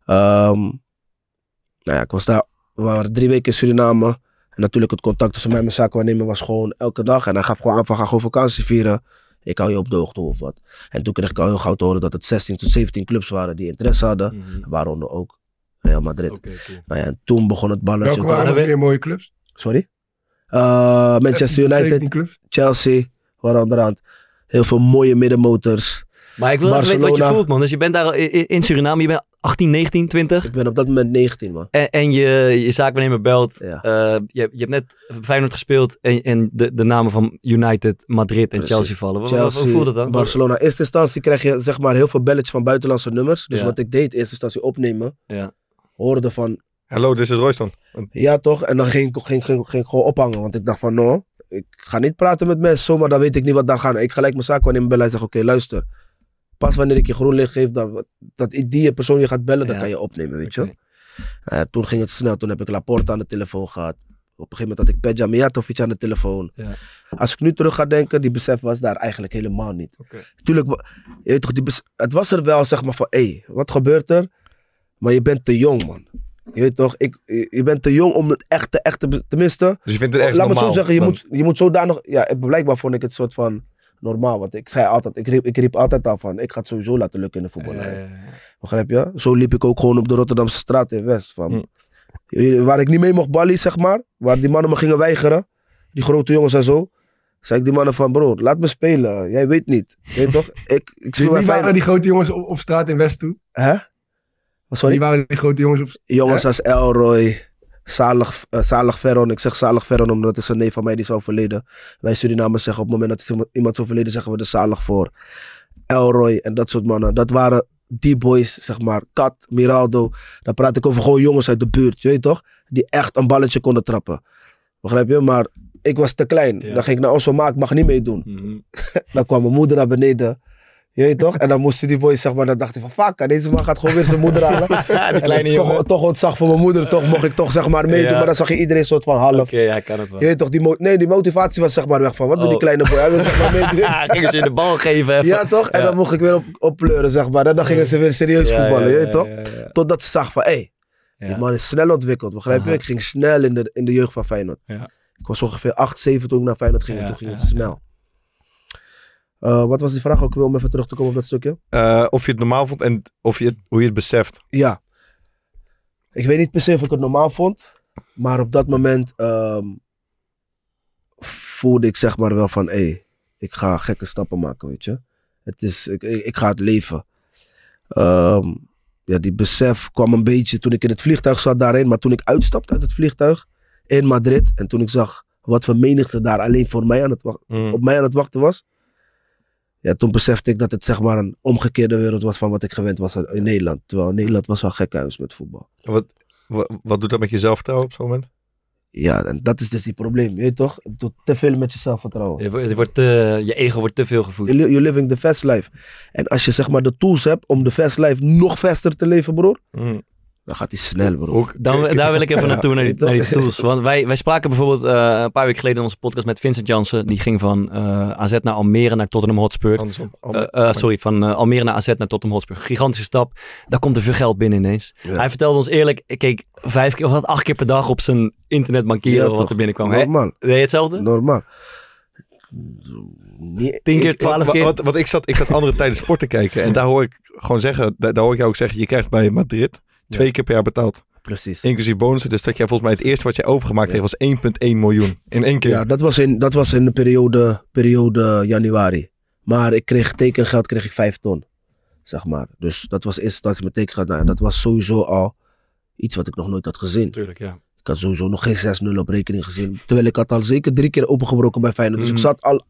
Ehm, nou ja, ik was daar, we waren drie weken in Suriname. En natuurlijk het contact tussen mij en mijn zaakwaarnemer was gewoon elke dag. En hij gaf gewoon aan van ga gewoon vakantie vieren. Ik hou je op de hoogte of wat. En toen kreeg ik al heel gauw te horen dat het 16 tot 17 clubs waren die interesse hadden. Mhm. Waaronder ook Real Madrid. Oké, cool. Nou ja, en toen begon het balletje. Welke waren waren nog we- meer mooie clubs? Sorry? Uh, Manchester 16, United, 17 clubs. Chelsea, waren aan. Heel veel mooie middenmotors. Maar ik wil even weten wat je Barcelona. voelt, man. Dus je bent daar in Suriname, je bent 18, 19, 20. Ik ben op dat moment 19, man. En, en je, je zaakwaarnemer belt. Ja. eh, je, je hebt net Feyenoord gespeeld en, en de, de namen van United, Madrid en Precies. Chelsea vallen. Chelsea, hoe voelt het dan? Barcelona. In eerste instantie krijg je zeg maar heel veel belletjes van buitenlandse nummers. Dus Ja. wat ik deed, in eerste instantie opnemen. Ja. Hoorde van, Hallo, dit is Royston. ja toch? En dan ging, ik- ging, ging, ging ik gewoon ophangen. Want ik dacht van, no, ik ga niet praten met mensen zomaar. Dan weet ik niet wat daar gaat. Ik gelijk mijn zaak wanneer bellen en zeg, oké, luister. Pas wanneer ik je groen licht geef, dat, dat die persoon je gaat bellen, dan kan je opnemen, weet je. Eh, toen ging het snel. Toen heb ik Laporte aan de telefoon gehad. Op een gegeven moment had ik Pedja Mijatovic aan de telefoon. Ja. Als ik nu terug ga denken, die besef was daar eigenlijk helemaal niet. Oké. Tuurlijk, je weet toch, die bes- het was er wel zeg maar van, hé, hey, wat gebeurt er? Maar je bent te jong, man. Je weet toch, ik, je bent te jong om het echte, echte, be- tenminste, Dus je vindt het echt laat me normaal? zo zeggen, je dan? moet, je moet zodanig, ja, blijkbaar vond ik het soort van normaal. Want ik zei altijd, ik riep, ik riep altijd al van, ik ga het sowieso laten lukken in de voetbal. Begrijp je? Zo liep ik ook gewoon op de Rotterdamse straat in West. Van, Hm. Waar ik niet mee mocht ballen, zeg maar. Waar die mannen me gingen weigeren. Die grote jongens en zo. Zei ik die mannen van, bro, laat me spelen. Jij weet niet. Weet je toch? Ik, ik Wie, speel bij wie waren die grote jongens op, op straat in West toen? Hè? Sorry? Wie waren die grote jongens op Jongens als Elroy, Zalig, eh, Zalig Veron. Ik zeg Zalig Veron omdat het is een neef van mij die is overleden. Wij Surinamers zeggen op het moment dat iemand- is overleden, zeggen we de Zalig voor. Elroy en dat soort mannen. Dat waren die boys, zeg maar. Kat, Miraldo. Dan praat ik over gewoon jongens uit de buurt, je weet toch? Die echt een balletje konden trappen. Begrijp je? Maar ik was te klein. Ja. Dan ging ik naar Oslo, maar ik mag niet meedoen. Mhm. Dan kwam mijn moeder naar beneden. Je weet toch? En dan moesten die boys, zeg maar, dan dacht ik van, fuck, deze man gaat gewoon weer zijn moeder halen. En toch, toch ontzag voor mijn moeder, toch mocht ik toch zeg maar meedoen. Ja. Maar dan zag je iedereen soort van half. Oké, ja, kan het wel. Je weet toch, die, nee, die motivatie was zeg maar weg van, wat doet die Oh. kleine boy? Hij wil zeg maar meedoen. Ja, gingen ze je de bal geven even. Ja toch? En Ja. dan mocht ik weer op, oppleuren zeg maar. En dan gingen ze weer serieus Ja, voetballen, je toch? Totdat ze zag van, hé, hey, die man is snel ontwikkeld, begrijp je? Ik ging snel in de, in de jeugd van Feyenoord. Ja. Ik was ongeveer 8, 7 toen ik naar Feyenoord ging. en toen ging het snel. Eh, wat was die vraag ook? Wil om even terug te komen op dat stukje. Eh, of je het normaal vond en of je het, hoe je het beseft. Ja. Ik weet niet per se of ik het normaal vond. Maar op dat moment ehm, voelde ik zeg maar wel van... Hé, hey, ik ga gekke stappen maken, weet je. Het is, ik, ga het leven. Ehm, ja, die besef kwam een beetje toen ik in het vliegtuig zat daarheen. Maar toen ik uitstapte uit het vliegtuig in Madrid... En toen ik zag wat voor menigte daar alleen voor mij aan het Mm. op mij aan het wachten was. Ja, toen besefte ik dat het zeg maar een omgekeerde wereld was van wat ik gewend was in Nederland. Terwijl Nederland was wel gek huis met voetbal. Wat, wat, wat doet dat met je zelfvertrouwen op zo'n moment? Ja, en dat is dus die probleem. Je weet toch? Het doet te veel met je zelfvertrouwen. Je, wordt- je, wordt, te- je ego wordt te veel gevoed. You're li- you're living the fast life. En als je zeg maar de tools hebt om de fast life nog vaster te leven, broer. Mm. Dan gaat hij snel. Hoe- Dan, daar wil ik even Ja. naartoe, naar die, naar die tools. Want wij, wij spraken bijvoorbeeld eh, een paar weken geleden in onze podcast met Vincent Jansen. Die ging van eh, AZ naar Almere naar Tottenham Hotspur. Andersom. Eh, sorry, van eh, Almere naar AZ naar Tottenham Hotspur. Gigantische stap. Daar komt er veel geld binnen ineens. Ja. Hij vertelde ons eerlijk, ik keek vijf keer of wat, acht keer per dag op zijn internetbankieren Ja, wat er binnenkwam. Normaal. Deed je hetzelfde? Normaal. Nee, Tien keer, twaalf Wat, keer? wat ik zat, ik zat andere tijden sport te kijken. En daar hoor ik gewoon zeggen, daar, daar hoor ik jou ook zeggen, je krijgt bij Madrid twee keer per jaar betaald. Precies. Inclusief bonussen. Dus dat jij volgens mij het eerste wat je overgemaakt Ja. heeft was 1,1 miljoen. In één keer. Ja, dat was in, dat was in de periode, periode januari. Maar ik kreeg tekengeld kreeg ik vijf ton. Zeg maar. Dus dat was eerst instantie met tekengeld. Nou, dat was sowieso al iets wat ik nog nooit had gezien. Tuurlijk, ja. Ik had sowieso nog geen 6-0 op rekening gezien. Terwijl ik had al zeker drie keer opengebroken bij Feyenoord. Dus Mhm. ik zat al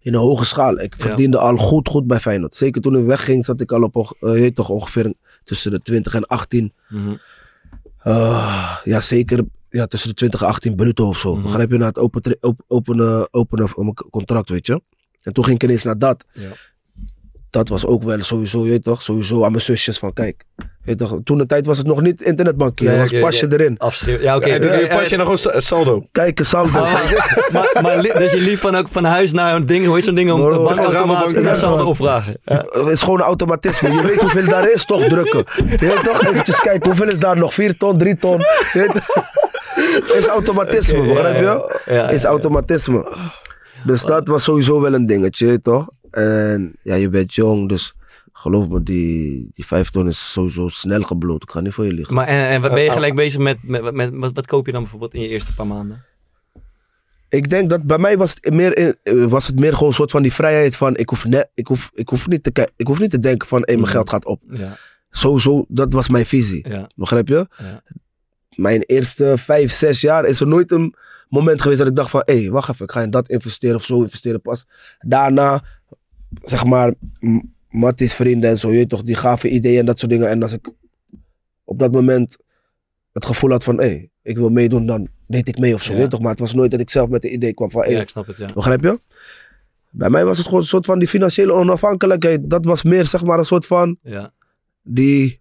in een hoge schaal. Ik Ja. verdiende al goed, goed bij Feyenoord. Zeker toen ik wegging zat ik al op weet toch ongeveer tussen de 20 en 18. Mhm. Uh, ja, zeker ja, tussen de 20 en 18 bruto of zo. Mhm. Begrijp je? Na het open, op, openen, openen van mijn contract, weet je. En toen ging ik ineens naar dat. Ja. Dat was ook wel sowieso, je toch? Sowieso aan mijn zusjes van, kijk. Toen de tijd was het nog niet internetbankieren. Nee, was pasje erin. Afschrift. Ja, oké. En toen Eh, pas je nog gewoon saldo. Kijken, saldo. Oh, maar, maar dus je liep van, ook van huis naar een ding, hoe heet zo'n ding, om een bankautomaat en ja, saldo opvragen. Ja. Het is gewoon een automatisme. Je weet hoeveel daar is, toch drukken. Je weet toch? Eventjes kijken, hoeveel is daar nog? 4 ton, 3 ton? Is automatisme, begrijp je? ja, ja. Ja, is ja. automatisme. Dus dat was sowieso wel een dingetje, toch? En ja, je bent jong, dus geloof me, die, die vijf ton is sowieso snel gebloot. Ik ga niet voor je liegen. Maar en, en wat ben je Eh, gelijk bezig met, met, met, wat, wat koop je dan bijvoorbeeld in je eerste paar maanden? Ik denk dat bij mij was het meer, eh, was het meer gewoon een soort van die vrijheid van, ik hoef, ik hoef, ik hoef, niet, te, ik hoef niet te denken van, hé, mijn Mhm. geld gaat op. Ja. Sowieso, dat was mijn visie. Ja, Begrijp je? Ja. Mijn eerste vijf, zes jaar is er nooit een moment geweest dat ik dacht van... Hé, hey, wacht even, ik ga in dat investeren of zo investeren. Pas daarna, zeg maar, Matties vrienden en zo, je toch, die gaven ideeën en dat soort dingen. En als ik op dat moment het gevoel had van... Hé, hey, ik wil meedoen, dan deed ik mee of zo, Ja. je toch. Maar het was nooit dat ik zelf met het idee kwam van... Hey, ja, ik snap het, ja. Begrijp je? Bij mij was het gewoon een soort van die financiële onafhankelijkheid. Dat was meer zeg maar een soort van ja. die...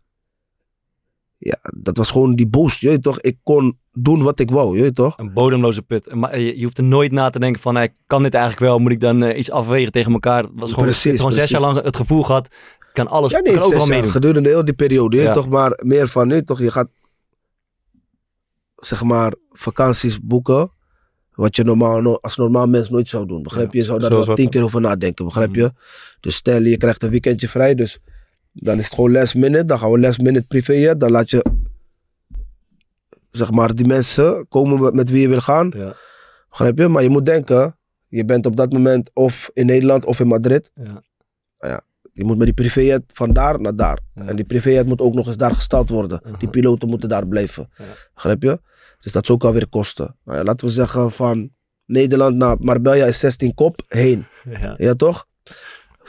Ja, dat was gewoon die boost, je weet toch? Ik kon doen wat ik wou, je weet toch? Een bodemloze put. Maar je, je hoeft er nooit na te denken van, hey, kan dit eigenlijk wel? Moet ik dan eh, iets afwegen tegen elkaar? Het was gewoon, Precies, je hebt gewoon zes jaar lang het gevoel gehad, ik kan alles, Ja, nee, kan zes overal jaar, meedoen. gedurende heel die periode, je weet Ja. toch? Maar meer van, je weet toch? Je gaat, zeg maar, vakanties boeken. Wat je normaal, no- als normaal mens nooit zou doen. Begrijp je? Je zou daar wel tien keer over nadenken, begrijp Mhm. je? Dus stel je krijgt een weekendje vrij, dus dan is het gewoon last minute. Dan gaan we last minute privé. Dan laat je, zeg maar, die mensen komen met- wie je wil gaan. Ja, Begrijp je? Maar je moet denken, je bent op dat moment of in Nederland of in Madrid. ja. Je moet met die privéjet van daar naar daar. Ja. En die privéjet moet ook nog eens daar gestald worden. Die piloten moeten daar blijven. Ja. Begrijp je? Dus dat is ook alweer kosten. Nou ja, laten we zeggen van Nederland naar Marbella is 16 kop heen. ja. Ja toch?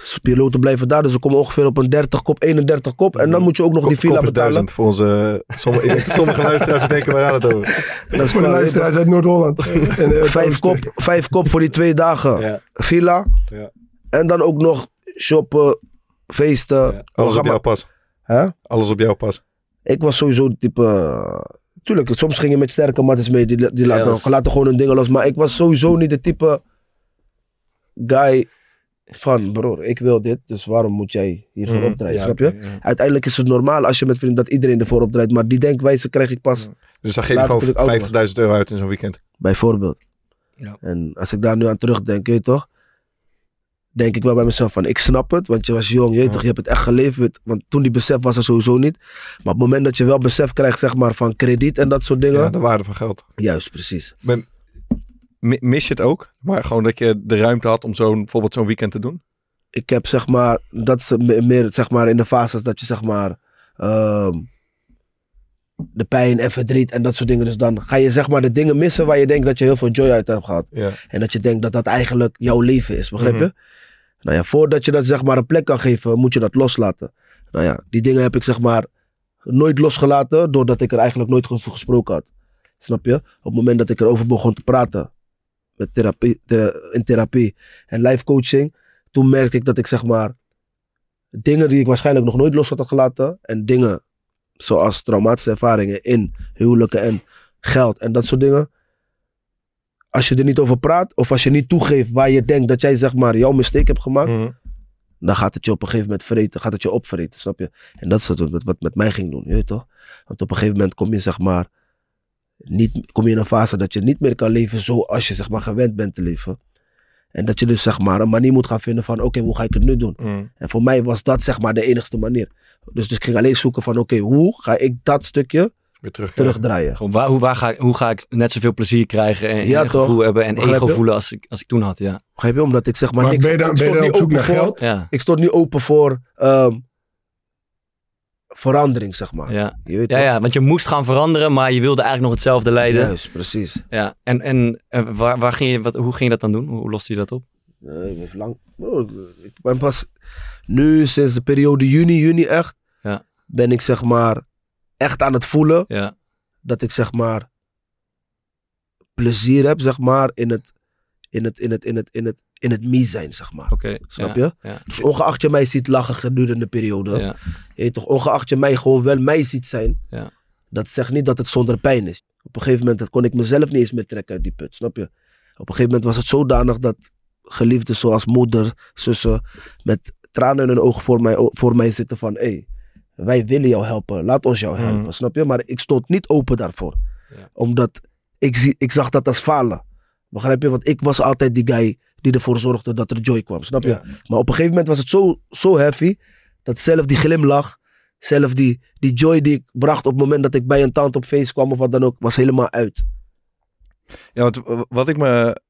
Dus piloten blijven daar, dus ze komen ongeveer op een 30 kop, 31 kop. En dan moet je ook nog die villa kop is betalen. duizend voor onze... Sommige, denk dat sommige luisteraars denken, waar gaat het over? Dat is Voor de luisteraars uit Noord-Holland. En, eh, vijf, kop, vijf kop voor die twee dagen. Ja. Villa. Ja. En dan ook nog shoppen, feesten. Ja. Alles op jouw pas. Hè? Alles op jouw pas. Ik was sowieso het type. eh, tuurlijk, soms ging je met sterke mattes mee, die, die laten, laten gewoon hun dingen los. Maar ik was sowieso niet de type guy van, broer, ik wil dit, dus waarom moet jij hiervoor Mhm, opdraaien? Ja, snap je? ja. Uiteindelijk is het normaal als je met vrienden dat iedereen ervoor opdraait, maar die denkwijze krijg ik pas, Ja. Dus dan geef je gewoon ouder was. 50.000 euro uit in zo'n weekend. bijvoorbeeld. Ja. En als ik daar nu aan terugdenk, weet je toch? Denk ik wel bij mezelf van, ik snap het, want je was jong, je, toch, je hebt het echt geleefd. Want toen die besef was er sowieso niet. Maar op het moment dat je wel besef krijgt, zeg maar, van krediet en dat soort dingen. Ja, de waarde van geld. Juist, precies. Mis je het ook? Maar gewoon dat je de ruimte had om zo'n, bijvoorbeeld zo'n weekend te doen? ik heb zeg maar, dat is me- meer zeg maar in de fases dat je zeg maar ehm, de pijn en verdriet en dat soort dingen. Dus dan ga je zeg maar de dingen missen waar je denkt dat je heel veel joy uit hebt gehad. Ja. En dat je denkt dat dat eigenlijk jouw leven is, begrijp je? Mhm. Nou ja, voordat je dat zeg maar een plek kan geven, moet je dat loslaten. Nou ja, die dingen heb ik zeg maar nooit losgelaten, doordat ik er eigenlijk nooit over gesproken had. Snap je? Op het moment dat ik erover begon te praten, met therapie, thera- in therapie en life coaching, toen merkte ik dat ik zeg maar dingen die ik waarschijnlijk nog nooit los had gelaten en dingen zoals traumatische ervaringen in huwelijken en geld en dat soort dingen. Als je er niet over praat of als je niet toegeeft waar je denkt dat jij zeg maar jouw mistake hebt gemaakt, Mhm. dan gaat het je op een gegeven moment vreten, gaat het je opvreten, snap je? En dat is wat wat wat met mij ging doen, je weet toch? Want op een gegeven moment kom je zeg maar, niet, kom je in een fase dat je niet meer kan leven zoals je zeg maar gewend bent te leven. En dat je dus zeg maar een manier moet gaan vinden van, oké, hoe ga ik het nu doen? Mhm. En voor mij was dat zeg maar de enigste manier. Dus, dus ik ging alleen zoeken van, oké, hoe ga ik dat stukje Weer terug. terugdraaien? Gewoon, waar, hoe, waar ga ik, hoe ga ik net zoveel plezier krijgen en, Ja, en toch? gevoel hebben en Begrijp ego je? voelen als ik, als ik toen had, ja. Begrijp je? Omdat ik zeg maar, Maar niks... ben je dan, ik ben je stond zoek open voor? Ja, Ik stond niet open voor ehm, verandering, zeg maar. ja. Je weet Ja, ja, want je moest gaan veranderen, maar je wilde eigenlijk nog hetzelfde leiden. Juist, precies. Ja, en, en waar, waar ging je, wat, hoe ging je dat dan doen? Hoe loste je dat op? Nee, ik ben lang. Bro, ik ben pas nu sinds de periode juni, juni echt. Ja. Ben ik zeg maar echt aan het voelen Ja, dat ik zeg maar plezier heb, zeg maar, in het, in het, in het, in het, in het, in het me zijn, zeg maar. oké. Snap ja, je? Ja, Dus ongeacht je mij ziet lachen gedurende de periode, ja, je weet toch, ongeacht je mij gewoon wel mij ziet zijn, Ja. dat zegt niet dat het zonder pijn is. Op een gegeven moment dat kon ik mezelf niet eens meer trekken uit die put, snap je? Op een gegeven moment was het zodanig dat geliefden zoals moeder, zussen, met tranen in hun ogen voor mij, voor mij zitten van, hé, hey, wij willen jou helpen, laat ons jou Mhm. helpen, snap je? Maar ik stond niet open daarvoor. Ja. Omdat ik, zie, ik zag dat als falen. Begrijp je? Want ik was altijd die guy die ervoor zorgde dat er joy kwam, snap je? Ja. Maar op een gegeven moment was het zo, zo heavy, dat zelf die glimlach, zelf die, die joy die ik bracht op het moment dat ik bij een tante op feest kwam of wat dan ook, was helemaal uit. Ja, want w- wat ik me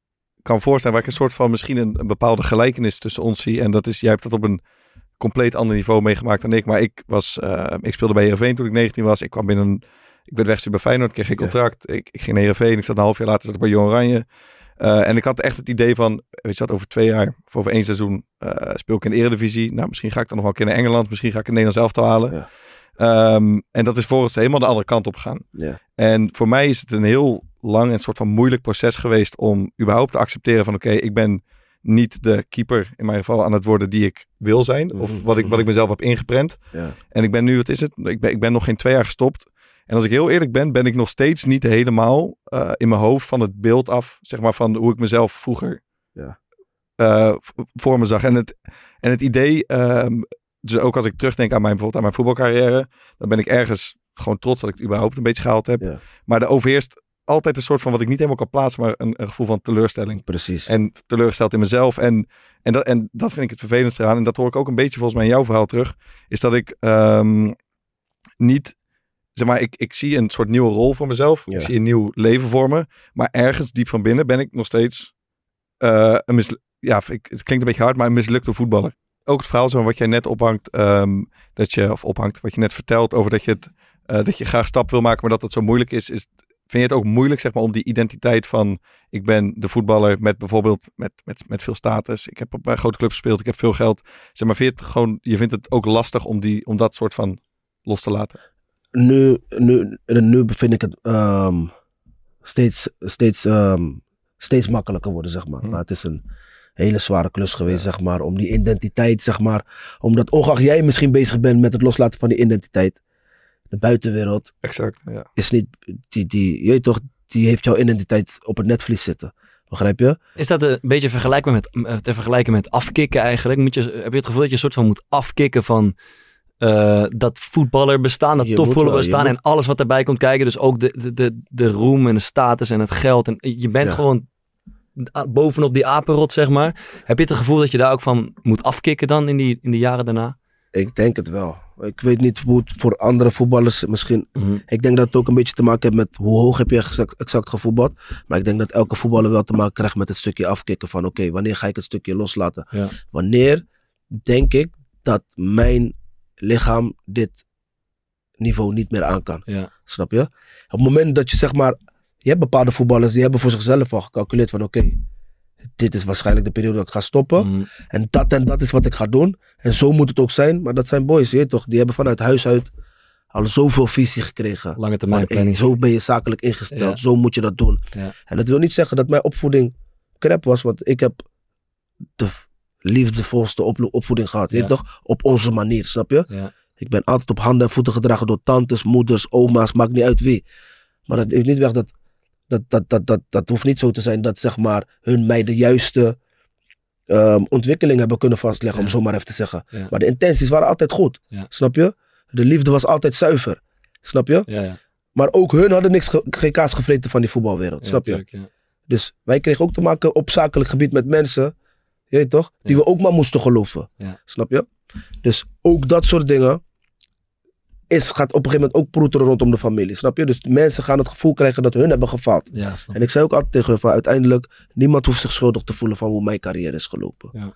kan voorstellen, waar ik een soort van misschien een, een bepaalde gelijkenis tussen ons zie. En dat is, jij hebt dat op een compleet ander niveau meegemaakt dan ik. Maar ik, was, eh, ik speelde bij Heerenveen toen ik 19 was. Ik kwam binnen, ik werd weggestuurd bij Feyenoord, kreeg geen Ja. contract. Ik, ik ging naar Heerenveen, ik zat een half jaar later zat ik bij Jong Oranje. Eh, en ik had echt het idee van, weet je wat, over twee jaar of over één seizoen eh, speel ik in de Eredivisie. Nou, misschien ga ik dan nog wel een keer naar Engeland. Misschien ga ik een Nederlands elftal halen. Ja. Ehm, en dat is volgens helemaal de andere kant op gegaan. Ja. En voor mij is het een heel lang en soort van moeilijk proces geweest om überhaupt te accepteren van oké, ik ben niet de keeper in mijn geval aan het worden die ik wil zijn. Of Mhm. wat ik, wat ik mezelf heb ingeprent. Ja. En ik ben nu, wat is het? Ik ben, ik ben nog geen twee jaar gestopt. En als ik heel eerlijk ben, ben ik nog steeds niet helemaal eh, in mijn hoofd van het beeld af, zeg maar, van hoe ik mezelf vroeger Ja. eh, voor me zag. En het, en het idee, ehm, dus ook als ik terugdenk aan mijn, bijvoorbeeld aan mijn voetbalcarrière, dan ben ik ergens gewoon trots dat ik het überhaupt een beetje gehaald heb. Ja. Maar er overheerst altijd een soort van, wat ik niet helemaal kan plaatsen, maar een, een gevoel van teleurstelling. Precies. En teleurgesteld in mezelf. En, en, dat, en dat vind ik het vervelendste eraan. En dat hoor ik ook een beetje volgens mij in jouw verhaal terug. Is dat ik ehm, niet... Zeg maar, ik, ik zie een soort nieuwe rol voor mezelf. Ja. Ik zie een nieuw leven voor me. Maar ergens diep van binnen ben ik nog steeds... eh, een ja, ik, het klinkt een beetje hard, maar een mislukte voetballer. Ook het verhaal zo wat jij net ophangt, ehm, dat je, of ophangt, wat je net vertelt over dat je, het, eh, dat je graag stap wil maken, maar dat het zo moeilijk is, is. Vind je het ook moeilijk, zeg maar, om die identiteit van ik ben de voetballer met bijvoorbeeld met, met, met veel status. Ik heb bij grote clubs gespeeld, ik heb veel geld. Zeg maar, vind je, het gewoon, je vindt het ook lastig om, die, om dat soort van los te laten? Nu, nu, nu vind ik het ehm, steeds, steeds, ehm, steeds makkelijker worden, zeg maar. Hmm. Maar het is een hele zware klus geweest, zeg maar. Om die identiteit, zeg maar. Omdat ongeacht jij misschien bezig bent met het loslaten van die identiteit. De buitenwereld Exact, ja. is niet, die, die, je toch, die heeft jouw identiteit op het netvlies zitten. Begrijp je? Is dat een beetje vergelijkbaar met, eh, te vergelijken met afkicken eigenlijk? Moet je, heb je het gevoel dat je een soort van moet afkicken van eh, dat voetballer bestaan, dat topvoetballer bestaan moet. en alles wat daarbij komt kijken. Dus ook de, de, de, de roem en de status en het geld. En je bent Ja. gewoon bovenop die apenrot, zeg maar. Heb je het gevoel dat je daar ook van moet afkicken dan in die, in die jaren daarna? Ik denk het wel. Ik weet niet hoe het voor andere voetballers misschien Ik denk dat het ook een beetje te maken heeft met hoe hoog heb je exact, exact gevoetbald. Maar ik denk dat elke voetballer wel te maken krijgt met het stukje afkicken van oké, wanneer ga ik het stukje loslaten? Ja. Wanneer denk ik dat mijn lichaam dit niveau niet meer aan kan? Ja. Snap je? Op het moment dat je zeg maar, je hebt bepaalde voetballers die hebben voor zichzelf al gecalculeerd van oké, dit is waarschijnlijk de periode dat ik ga stoppen. Mhm. En dat en dat is wat ik ga doen. En zo moet het ook zijn. Maar dat zijn boys, je toch? Die hebben vanuit huis uit al zoveel visie gekregen. Lange Van, termijn hey, zo ben je zakelijk ingesteld. Ja. Zo moet je dat doen. Ja. En dat wil niet zeggen dat mijn opvoeding crap was. Want ik heb de liefdevolste opvoeding gehad. Ja. toch? Op onze manier, snap je? Ja. Ik ben altijd op handen en voeten gedragen door tantes, moeders, oma's. Maakt niet uit wie. Maar dat heeft niet weg dat... Dat, dat, dat, dat, dat hoeft niet zo te zijn dat zeg maar, hun mij de juiste ehm, ontwikkeling hebben kunnen vastleggen, om zo maar even te zeggen. Ja. Maar de intenties waren altijd goed. Snap je? De liefde was altijd zuiver. Snap je? Ja, ja. Maar ook hun hadden niks ge- geen kaas gevreten van die voetbalwereld. Snap je? tuurlijk. Dus wij kregen ook te maken op zakelijk gebied met mensen. Je weet toch? Die we ook maar moesten geloven. Snap je? Dus ook dat soort dingen is, gaat op een gegeven moment ook proeteren rondom de familie. Snap je? Dus mensen gaan het gevoel krijgen dat hun hebben gefaald. Ja, snap En ik zei ook altijd tegen hun van uiteindelijk, niemand hoeft zich schuldig te voelen van hoe mijn carrière is gelopen. Ja.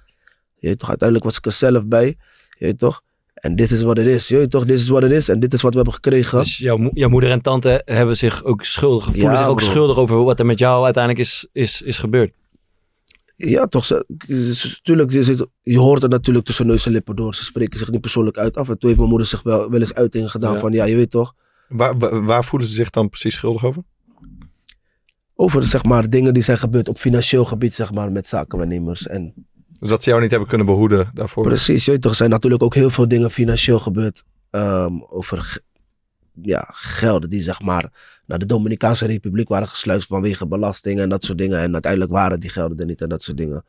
Je toch, uiteindelijk was ik er zelf bij. Je toch? En dit is wat het is. Je weet toch, dit is wat het is. En dit is wat we hebben gekregen. Dus jouw, mo- jouw moeder en tante hebben zich ook schuldig, voelen Ja, zich ook bro. schuldig over wat er met jou uiteindelijk is, is, is gebeurd. Ja, toch. Ze, ze- tuurlijk, je, zit, je hoort het natuurlijk tussen neus en lippen door. Ze spreken zich niet persoonlijk uit. Af en toe heeft mijn moeder zich wel, wel eens uitingen gedaan Ja. van, ja, je weet toch. Waar, waar, waar voelen ze zich dan precies schuldig over? Over, zeg maar, dingen die zijn gebeurd op financieel gebied, zeg maar, met zakenwaarnemers. En Dus dat ze jou niet hebben kunnen behoeden daarvoor. precies, je weet toch, er zijn natuurlijk ook heel veel dingen financieel gebeurd. ehm, over ja, gelden die, zeg maar, naar de Dominicaanse Republiek waren gesluist vanwege belastingen en dat soort dingen. En uiteindelijk waren die gelden er niet en dat soort dingen.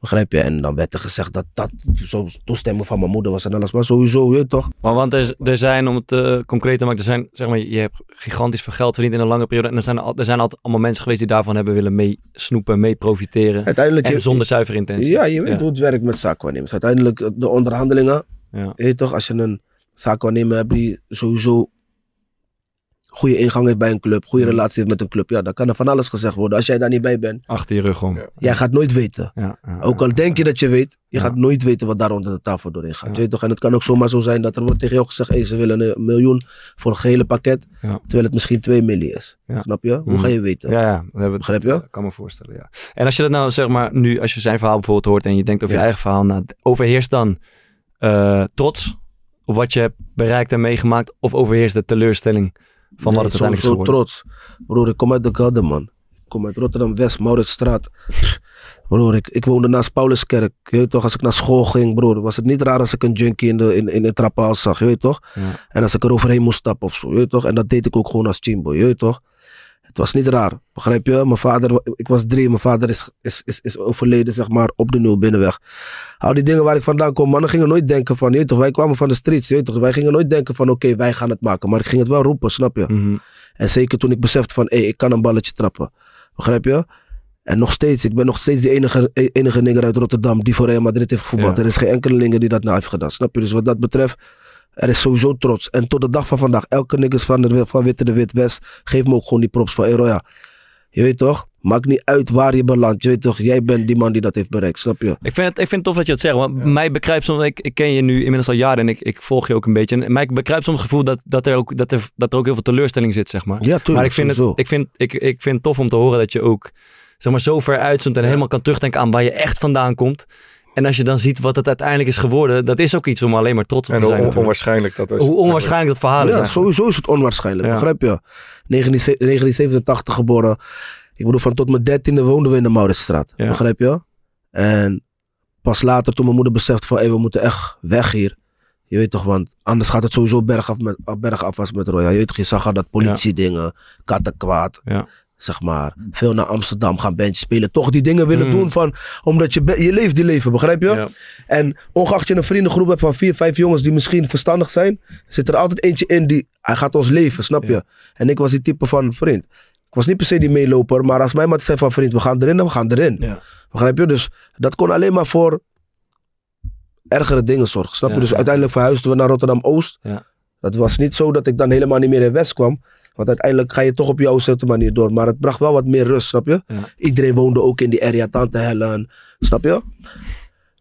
Begrijp je? En dan werd er gezegd dat dat zo toestemming van mijn moeder was en alles. Maar sowieso, je weet toch. Maar want er, er zijn, om het eh, concreet te maken, er zijn, zeg maar, je hebt gigantisch veel geld verdiend in een lange periode. En er zijn, er zijn altijd allemaal mensen geweest die daarvan hebben willen mee snoepen, mee profiteren. Uiteindelijk... En zonder zuivere intentie. Ja, je weet Ja. hoe het werkt met zaakwaarnemers. Uiteindelijk eh, de onderhandelingen. Ja. Je toch, als je een zaakwaarnemer hebt die sowieso goede ingang heeft bij een club, Mm. goede relatie heeft met een club, ja, dan kan er van alles gezegd worden. Als jij daar niet bij bent, Achter je rug om. Ja. jij gaat nooit weten. Ja, ja, Ook al denk je dat je weet, je Ja. gaat nooit weten wat daar onder de tafel doorheen gaat. Ja. Je weet toch? En het kan ook zomaar zo zijn dat er wordt tegen jou gezegd, hey, ze willen een miljoen voor een gehele pakket, Ja. terwijl het misschien 2 miljoen is. Ja. Snap je? Hoe Mhm. ga je weten? Ja, ja. Dat hebben, Begrijp je? dat kan me voorstellen, ja. En als je dat nou, zeg maar, nu, als je zijn verhaal bijvoorbeeld hoort en je denkt over Ja. je eigen verhaal, nou, overheerst dan eh, trots op wat je hebt bereikt en meegemaakt, of overheerst de teleurstelling van wat het Nee, uiteindelijk is zo, geworden? trots. Broer, ik kom uit de Gelder, man. Ik kom uit Rotterdam-West, Mauritsstraat. Broer, ik, ik woonde naast Pauluskerk. Je weet toch, als ik naar school ging, broer, was het niet raar als ik een junkie in de, in, in de zag, je weet toch? Ja. En als ik er overheen moest stappen of zo, je weet toch? En dat deed ik ook gewoon als chimbo, je weet toch? Het was niet raar, begrijp je? Mijn vader, ik was drie, mijn vader is, is, is, is overleden, zeg maar, op de nul binnenweg. Al die dingen waar ik vandaan kom, mannen gingen nooit denken van, je toch, wij kwamen van de streets, je toch? Wij gingen nooit denken van, oké, wij gaan het maken. Maar ik ging het wel roepen, snap je? Mhm. En zeker toen ik besefte van, hé, ik kan een balletje trappen. Begrijp je? En nog steeds, ik ben nog steeds de enige, e- enige nigger uit Rotterdam die voor Real Madrid heeft gevoetbald. Ja. Er is geen enkele nigger die dat nou heeft gedaan. Snap je? Dus wat dat betreft, er is sowieso trots. En tot de dag van vandaag, elke nigger van, de, van Witte de Wit West, geeft me ook gewoon die props van, hé Roya, je weet toch? Maakt niet uit waar je belandt. Je weet toch, jij bent die man die dat heeft bereikt. Snap je? Ik vind, het, ik vind het tof dat je het zegt. Want mij bekruipt soms, ik, ik ken je nu inmiddels al jaren en ik, ik volg je ook een beetje. En mij bekruipt soms het gevoel dat, dat, er ook, dat, er, dat er ook heel veel teleurstelling zit, zeg maar. Ja, tuurlijk. maar ik vind, het, ik, vind, ik, ik vind het tof om te horen dat je ook zeg maar, zo ver uitzoomt en helemaal kan terugdenken aan waar je echt vandaan komt. En als je dan ziet wat het uiteindelijk is geworden, dat is ook iets om alleen maar trots op En te zijn. hoe on- natuurlijk. onwaarschijnlijk dat is. Hoe onwaarschijnlijk dat verhaal is. Ja, sowieso is het onwaarschijnlijk. Ja. Begrijp je? 19 1987 geboren. Ik bedoel, van tot mijn dertiende woonden we in de Mauritsstraat. Ja. Begrijp je? En pas later, toen mijn moeder besefte van, hé, we moeten echt weg hier. Je weet toch, want anders gaat het sowieso bergaf met, bergafwaarts met Roya. Je weet toch, je zag al dat politiedingen, kattenkwaad. Ja. Zeg maar, veel naar Amsterdam gaan bandjes spelen. Toch die dingen willen Mm. doen van, omdat je, je leeft die leven, begrijp je? Ja. En ongeacht je een vriendengroep hebt van vier, vijf jongens die misschien verstandig zijn, zit er altijd eentje in die, hij gaat ons leven, snap je? Ja. En ik was die type van vriend. Ik was niet per se die meeloper, maar als mij maar zei van vriend, we gaan erin, dan we gaan erin. Ja. Begrijp je? Dus dat kon alleen maar voor ergere dingen zorgen, snap je? Dus uiteindelijk verhuisden we naar Rotterdam-Oost. Dat was niet zo dat ik dan helemaal niet meer in West kwam. Want uiteindelijk ga je toch op jouw zette manier door. Maar het bracht wel wat meer rust, snap je? Ja. Iedereen woonde ook in die area, Tante Helen, snap je?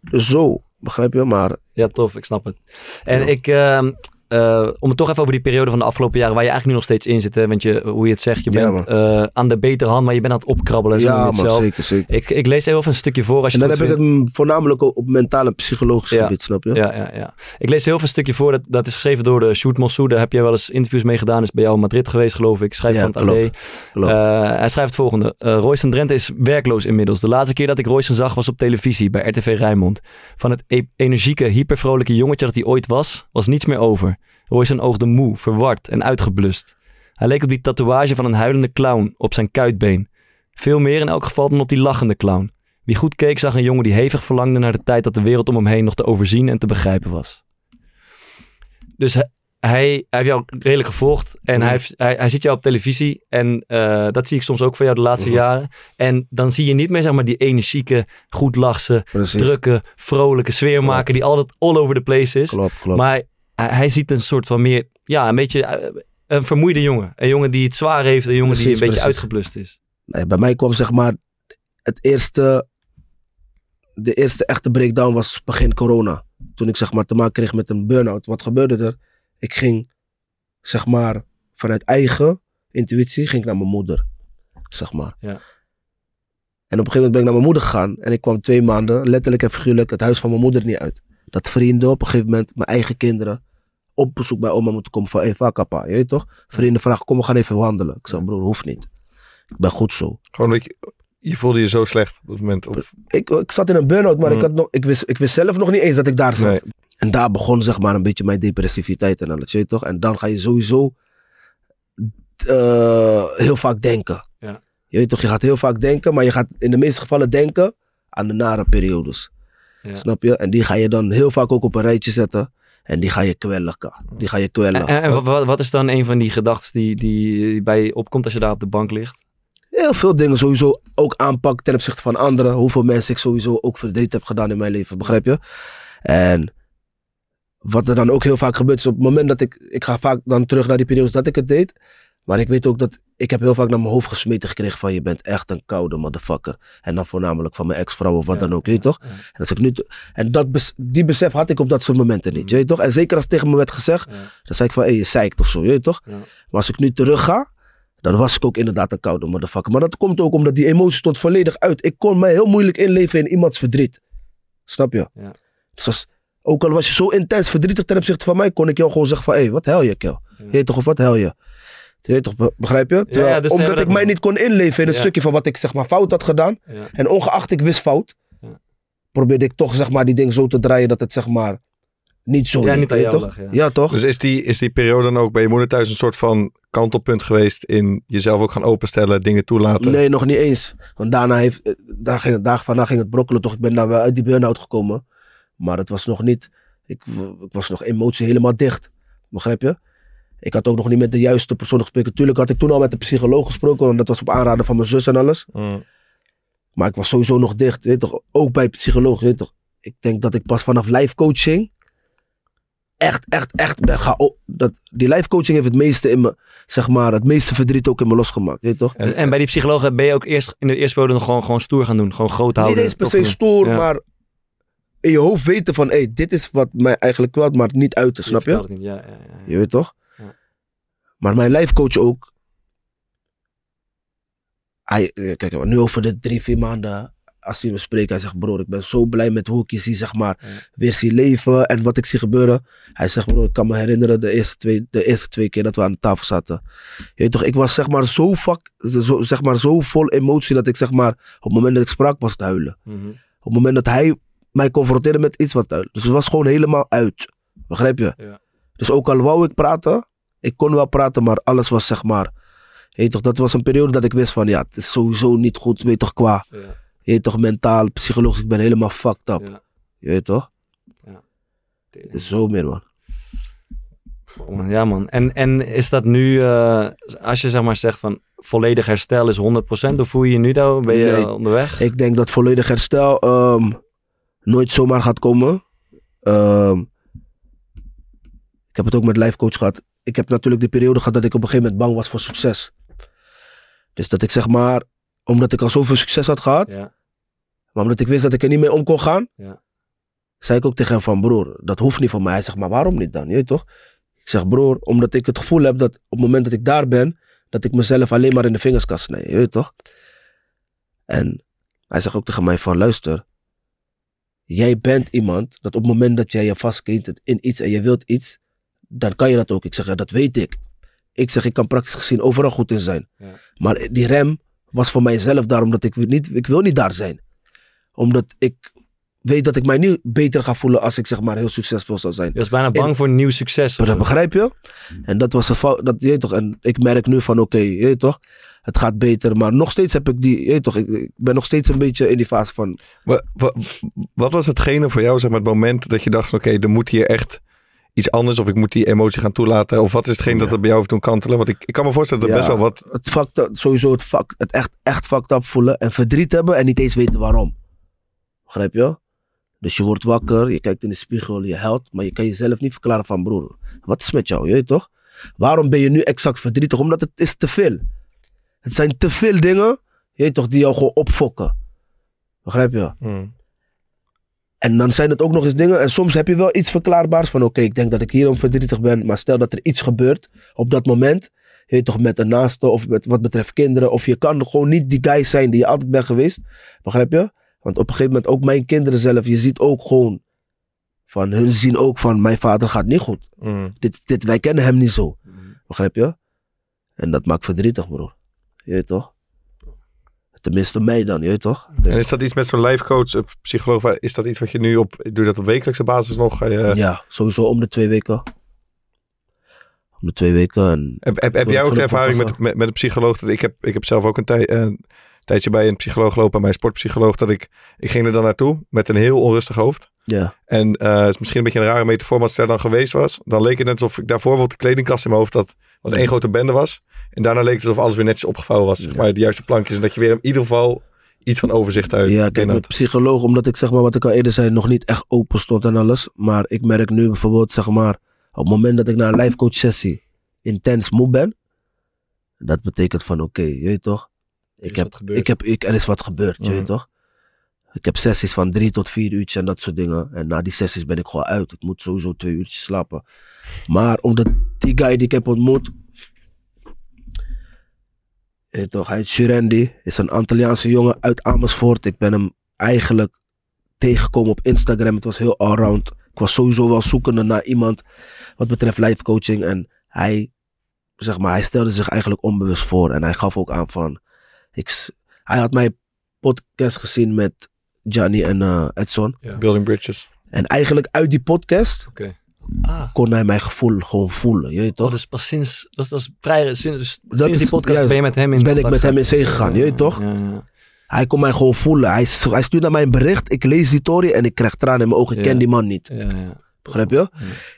Dus zo, begrijp je? Maar Ja, tof, ik snap het. En Ja. ik, ehm, eh, om het toch even over die periode van de afgelopen jaren, waar je eigenlijk nu nog steeds in zit, hè, want je, hoe je het zegt, je Ja, bent eh, aan de betere hand, maar je bent aan het opkrabbelen. zo ja, het man, zelf. zeker, zeker. Ik, ik lees even een stukje voor als je En dan heb ik het voornamelijk op, op mentaal en psychologisch Ja. gebied, snap je? Ja, ja, ja. Ik lees heel veel stukje voor. Dat, dat is geschreven door de Sjoerd Mossou. Daar heb jij wel eens interviews mee gedaan. Is bij jou in Madrid geweest, geloof ik. Schrijf Ja, van het. AD. Eh, hij schrijft het volgende. Royce Drenthe is werkloos inmiddels. De laatste keer dat ik Royce zag was op televisie bij RTV Rijnmond. Van het e- energieke, hypervrolijke jongetje dat hij ooit was, was niets meer over. Royce oogde moe, verward en uitgeblust. Hij leek op die tatoeage van een huilende clown op zijn kuitbeen. Veel meer in elk geval dan op die lachende clown. Wie goed keek zag een jongen die hevig verlangde naar de tijd dat de wereld om hem heen nog te overzien en te begrijpen was. Dus hij, hij, heeft jou redelijk gevolgd en hij, heeft, hij, hij ziet jou op televisie en eh, dat zie ik soms ook van jou de laatste Mhm. jaren. En dan zie je niet meer zeg maar die energieke, goed lachse, drukke, vrolijke sfeermaker die altijd all over the place is. Klopt, klopt. Maar hij, ziet een soort van meer, ja, een beetje eh, een vermoeide jongen. Een jongen die het zwaar heeft, een jongen die Precies, een beetje uitgeblust is. Nee, bij mij kwam zeg maar het eerste, de eerste echte breakdown was begin corona. Toen ik zeg maar te maken kreeg met een burn-out. Wat gebeurde er? Ik ging zeg maar vanuit eigen intuïtie ging ik naar mijn moeder. Zeg maar. Ja. En op een gegeven moment ben ik naar mijn moeder gegaan. En ik kwam twee maanden, letterlijk en figuurlijk, het huis van mijn moeder niet uit. Dat vrienden op een gegeven moment, mijn eigen kinderen, op bezoek bij oma moeten komen van, hey, papa, je weet toch? Vrienden vragen, kom we gaan even wandelen. Ik zeg, broer, hoeft niet. Ik ben goed zo. Gewoon dat je, je voelde je zo slecht op dat moment. Of, Ik, ik zat in een burn-out, maar Mm. ik, had nog, ik, wist, ik wist zelf nog niet eens dat ik daar zat. Nee. En daar begon zeg maar een beetje mijn depressiviteit en alles, je weet toch? En dan ga je sowieso eh, heel vaak denken. Ja. Je weet toch, je gaat heel vaak denken, maar je gaat in de meeste gevallen denken aan de nare periodes. Ja. Snap je? En die ga je dan heel vaak ook op een rijtje zetten. En die ga je kwellen. Die ga je kwellen. En, en wat, wat is dan een van die gedachten die, die bij je opkomt als je daar op de bank ligt? heel veel dingen sowieso ook aanpak ten opzichte van anderen. Hoeveel mensen ik sowieso ook verdriet heb gedaan in mijn leven, begrijp je? En wat er dan ook heel vaak gebeurt is op het moment dat ik, ik ga vaak dan terug naar die periodes dat ik het deed. Maar ik weet ook dat ik heb heel vaak naar mijn hoofd gesmeten gekregen van je bent echt een koude motherfucker. En dan voornamelijk van mijn ex-vrouw of wat Ja, dan ook, weet je toch? ja. En, als ik nu en dat die besef had ik op dat soort momenten niet, weet je toch? En zeker als tegen me werd gezegd, dan zei ik van hé, je zeikt of zo, weet je toch? Maar als ik nu terug ga, dan was ik ook inderdaad een koude motherfucker. Maar dat komt ook omdat die emotie stond volledig uit. Ik kon mij heel moeilijk inleven in iemands verdriet. Snap je? Ja. Dus als, ook al was je zo intens verdrietig ten opzichte van mij, kon ik jou gewoon zeggen van hé, wat hel je, Kel? Je toch of wat hel je? Je weet toch, be- begrijp je? Terwijl- ja, dus omdat ik mij niet kon inleven in het Ja. stukje van wat ik zeg maar fout had gedaan. Ja. En ongeacht ik wist fout, Ja. probeerde ik toch zeg maar die dingen zo te draaien dat het zeg maar niet zo Ja, liep, niet toch? lag, ja. Ja, toch? Dus is die, is die periode dan ook bij je moeder thuis een soort van kantelpunt geweest in jezelf ook gaan openstellen, dingen toelaten? Nee, nog niet eens. Want daarna heeft, eh, daar ging het, vandaag ging het brokkelen toch. Ik ben daar wel uit die burn-out gekomen. Maar het was nog niet, ik, ik was nog emotie helemaal dicht. Begrijp je? Ik had ook nog niet met de juiste persoon gesproken. Tuurlijk had ik toen al met de psycholoog gesproken. Want dat was op aanraden van mijn zus en alles. Mm. Maar ik was sowieso nog dicht. Weet toch? Ook bij psycholoog. Weet toch? Ik denk dat ik pas vanaf life coaching echt, echt, echt ben gaan. Dat, die life coaching heeft het meeste in me, zeg maar, het meeste verdriet ook in me losgemaakt. Weet je toch? En, en bij die psychologen ben je ook eerst in de eerste periode nog gewoon, gewoon stoer gaan doen. Gewoon groot houden. Niet eens per se stoer, Ja. maar in je hoofd weten van, hé, dit is wat mij eigenlijk kwelt, maar niet uiten, snap je? het niet. Ja, ja. Je weet toch? Maar mijn life coach ook. Hij, eh, kijk, nu over de drie, vier maanden, als hij me spreekt, hij zegt, broer, ik ben zo blij met hoe ik je zie, zeg maar, weer zie leven en wat ik zie gebeuren. Hij zegt, broer, ik kan me herinneren de eerste twee, de eerste twee keer dat we aan de tafel zaten. Je toch, ik was zeg maar zo, fuck, zo, zeg maar zo vol emotie dat ik zeg maar, op het moment dat ik sprak, was het huilen. Mhm. Op het moment dat hij mij confronteerde met iets wat. Dus het was gewoon helemaal uit. Begrijp je? Ja. Dus ook al wou ik praten, ik kon wel praten, maar alles was zeg maar. Je weet toch, dat was een periode dat ik wist van ja, het is sowieso niet goed. Weet toch, qua. Ja, Je weet toch, mentaal, psychologisch, ik ben helemaal fucked up. ja. Je weet toch? Het is zo meer man. Ja man. En, en is dat nu, eh, als je zeg maar zegt van volledig herstel is 100%, hoe voel je je nu dan? Ben je Nee. onderweg? Ik denk dat volledig herstel ehm, nooit zomaar gaat komen. Ehm, ik heb het ook met life coach gehad. Ik heb natuurlijk de periode gehad dat ik op een gegeven moment bang was voor succes. Dus dat ik zeg maar, omdat ik al zoveel succes had gehad, Ja, maar omdat ik wist dat ik er niet mee om kon gaan, Ja. zei ik ook tegen hem van broer, dat hoeft niet van mij. Hij zegt, maar waarom niet dan? Je weet toch? Ik zeg broer, omdat ik het gevoel heb dat op het moment dat ik daar ben, dat ik mezelf alleen maar in de vingers kan snijden. Je weet toch? En hij zegt ook tegen mij van luister, jij bent iemand dat op het moment dat jij je vastketent in iets en je wilt iets, dan kan je dat ook. Ik zeg, ja, dat weet ik. Ik zeg, ik kan praktisch gezien overal goed in zijn. Ja. Maar die rem was voor mijzelf daarom dat ik niet, ik wil niet daar zijn. Omdat ik weet dat ik mij niet beter ga voelen als ik zeg maar heel succesvol zou zijn. je was bijna bang En- voor een nieuw succes. Dat begrijp je? En dat was een fout. Dat, je toch, en ik merk nu van oké, je weet toch, het gaat beter. Maar nog steeds heb ik die, je toch, ik, ik ben nog steeds een beetje in die fase van, Wa- wa- Wat was hetgene voor jou, zeg maar, het moment dat je dacht van oké, er moet hier echt iets anders of ik moet die emotie gaan toelaten? Of wat is hetgeen dat er bij jou heeft doen kantelen? Want ik, ik kan me voorstellen dat Ja. best wel wat... het fucked sowieso het, fuck, het echt, echt fucked up voelen en verdriet hebben en niet eens weten waarom. Begrijp je? Dus je wordt wakker, je kijkt in de spiegel, je huilt, maar je kan jezelf niet verklaren van broer, wat is met jou, je weet toch? Waarom ben je nu exact verdrietig? Omdat het is te veel. Het zijn te veel dingen, je weet toch, die jou gewoon opfokken. Begrijp je? Hmm. En dan zijn het ook nog eens dingen. En soms heb je wel iets verklaarbaars van: oké, ik denk dat ik hierom verdrietig ben. Maar stel dat er iets gebeurt op dat moment. Je weet toch, met een naaste of met wat betreft kinderen. Of je kan gewoon niet die guy zijn die je altijd bent geweest. Begrijp je? Want op een gegeven moment, ook mijn kinderen zelf, je ziet ook gewoon. Van hun zien ook van: mijn vader gaat niet goed. Hmm. Dit, dit, wij kennen hem niet zo. Mhm. Begrijp je? En dat maakt verdrietig, broer. Je weet toch? Tenminste, mij dan, je weet toch? En is dat iets met zo'n life coach, een psycholoog, is dat iets wat je nu op, doe je dat op wekelijkse basis nog? Je, Ja, sowieso om de twee weken. Om de twee weken. En Heb, heb, heb jij ook de ervaring met, met, met een psycholoog? Dat ik, heb, ik heb zelf ook een, tij, eh, een tijdje bij een psycholoog gelopen, bij een sportpsycholoog. Dat ik, ik ging er dan naartoe met een heel onrustig hoofd. ja, En eh, het is misschien een beetje een rare metafoor, maar als het er dan geweest was, dan leek het net alsof ik daarvoor bijvoorbeeld de kledingkast in mijn hoofd had, wat één grote bende was. En daarna leek het alsof alles weer netjes opgevouwen was, zeg Ja. maar, de juiste plankjes. En dat je weer in ieder geval iets van overzicht uit ja kijk, met had. psycholoog, omdat ik zeg maar wat ik al eerder zei, nog niet echt open stond en alles. Maar ik merk nu bijvoorbeeld, zeg maar, op het moment dat ik na een life coach sessie intens moe ben, Dat betekent van oké, je weet toch? Ik heb, ik heb, ik, er is wat gebeurd, je Mhm. weet toch? Ik heb sessies van drie tot vier uurtjes en dat soort dingen. En na die sessies ben ik gewoon uit. Ik moet sowieso twee uurtjes slapen. Maar omdat die guy die ik heb ontmoet. Toch, hij is Shirendi, is een Antilliaanse jongen uit Amersfoort. Ik ben hem eigenlijk tegengekomen op Instagram. Het was heel allround. Ik was sowieso wel zoekende naar iemand wat betreft life coaching. En hij, zeg maar, hij stelde zich eigenlijk onbewust voor. En hij gaf ook aan van, ik, hij had mijn podcast gezien met Gianni en eh, Edson. Building bridges. En eigenlijk uit die podcast Oké. Ah, kon hij mijn gevoel gewoon voelen. Je weet toch? dus pas sinds, dat is, dat is vrij, sinds, dus Dat sinds die podcast ben je met hem in ben ik met hem in zee gegaan. Je weet toch? Ja, ja. Hij kon mij gewoon voelen. Hij, hij stuurde mij een bericht. Ik lees die story en ik krijg tranen in mijn ogen. Ik Ja. ken die man niet. Ja, ja. Begrijp je?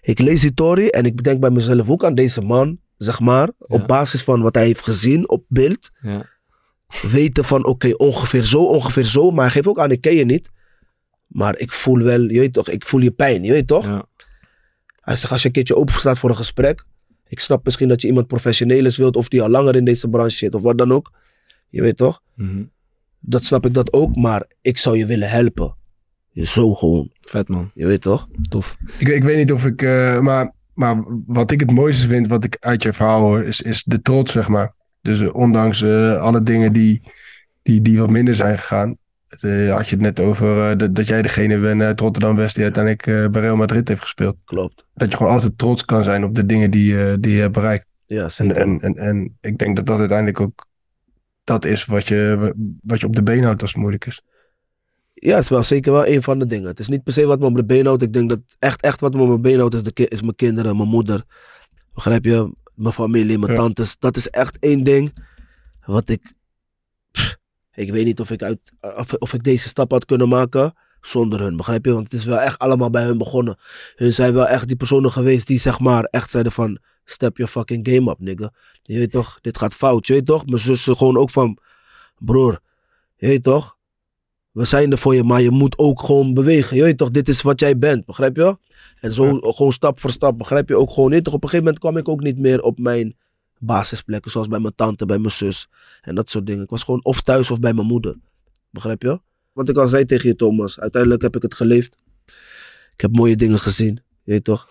Ik lees die story en ik bedenk bij mezelf ook aan deze man. Zeg maar, Ja. op basis van wat hij heeft gezien op beeld. Ja. Weten van oké, ongeveer zo, ongeveer zo. Maar hij geeft ook aan, ik ken je niet. Maar ik voel wel, je weet toch, ik voel je pijn, je weet toch? Hij zegt, als je een keertje open staat voor een gesprek. Ik snap misschien dat je iemand professioneel is wilt of die al langer in deze branche zit of wat dan ook. Je weet toch? Mhm. Dat snap ik dat ook, maar ik zou je willen helpen. Je zo gewoon, Vet man, je weet toch? tof. Ik, ik weet niet of ik. eh, maar, maar wat ik het mooiste vind, wat ik uit je verhaal hoor, is, is de trots, zeg maar. Dus eh, ondanks eh, alle dingen die, die, die wat minder zijn gegaan. Eh, had je het net over eh, dat, dat jij degene bent uit Rotterdam West die uiteindelijk eh, bij Real Madrid heeft gespeeld. Klopt. Dat je gewoon altijd trots kan zijn op de dingen die, eh, die je hebt bereikt. Ja, En, zeker. en, en, en ik denk dat dat uiteindelijk ook dat is wat je, wat je op de been houdt als het moeilijk is. Ja, het is wel zeker wel een van de dingen. Het is niet per se wat me op de been houdt. Ik denk dat echt, echt wat me op mijn been houdt is, de is mijn kinderen, mijn moeder. Begrijp je? Mijn familie, mijn Ja. tantes. Dat is echt één ding wat ik... Ik weet niet of ik, uit, of, of ik deze stap had kunnen maken zonder hun. Begrijp je? Want het is wel echt allemaal bij hun begonnen. Hun zijn wel echt die personen geweest die zeg maar echt zeiden van... Step your fucking game up, nigga. Je weet toch, dit gaat fout. Je weet toch? Mijn zussen gewoon ook van... Broer, je weet toch? We zijn er voor je, maar je moet ook gewoon bewegen. Je weet toch, dit is wat jij bent, begrijp je? En zo gewoon stap voor stap, begrijp je ook gewoon niet. Toch op een gegeven moment kwam ik ook niet meer op mijn basisplekken, zoals bij mijn tante, bij mijn zus en dat soort dingen. Ik was gewoon of thuis of bij mijn moeder, begrijp je? Wat ik al zei tegen je, Thomas, uiteindelijk heb ik het geleefd. Ik heb mooie dingen gezien, je weet toch?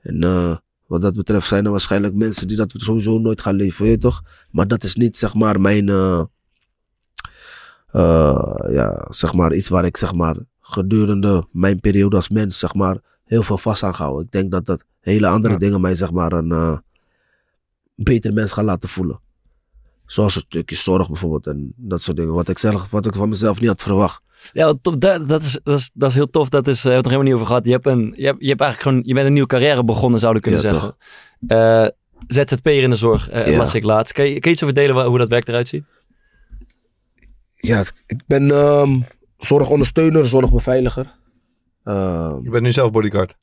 En eh, wat dat betreft zijn er waarschijnlijk mensen die dat sowieso nooit gaan leven, je weet toch? Maar dat is niet, zeg maar, mijn... eh, eh, ja, zeg maar, iets waar ik zeg maar gedurende mijn periode als mens zeg maar heel veel vast aan gehouden. Ik denk dat dat hele andere Ja. dingen mij zeg maar een beter mens gaan laten voelen. Zoals een stukje zorg bijvoorbeeld en dat soort dingen. Wat ik, zelf, wat ik van mezelf niet had verwacht. Ja, tof, dat, dat, is, dat, is, dat is heel tof. Dat is, eh, we hebben het nog helemaal niet over gehad. Je, hebt een, je, hebt, je hebt eigenlijk gewoon, je bent een nieuwe carrière begonnen, zouden we kunnen Ja, zeggen. Eh ZZP'er in de zorg, eh Ja. las ik laatst. Kan je, kan je iets over delen wa- hoe dat werk eruit ziet? Ja, ik ben ehm, zorgondersteuner, zorgbeveiliger. Ehm, Je bent nu zelf bodyguard.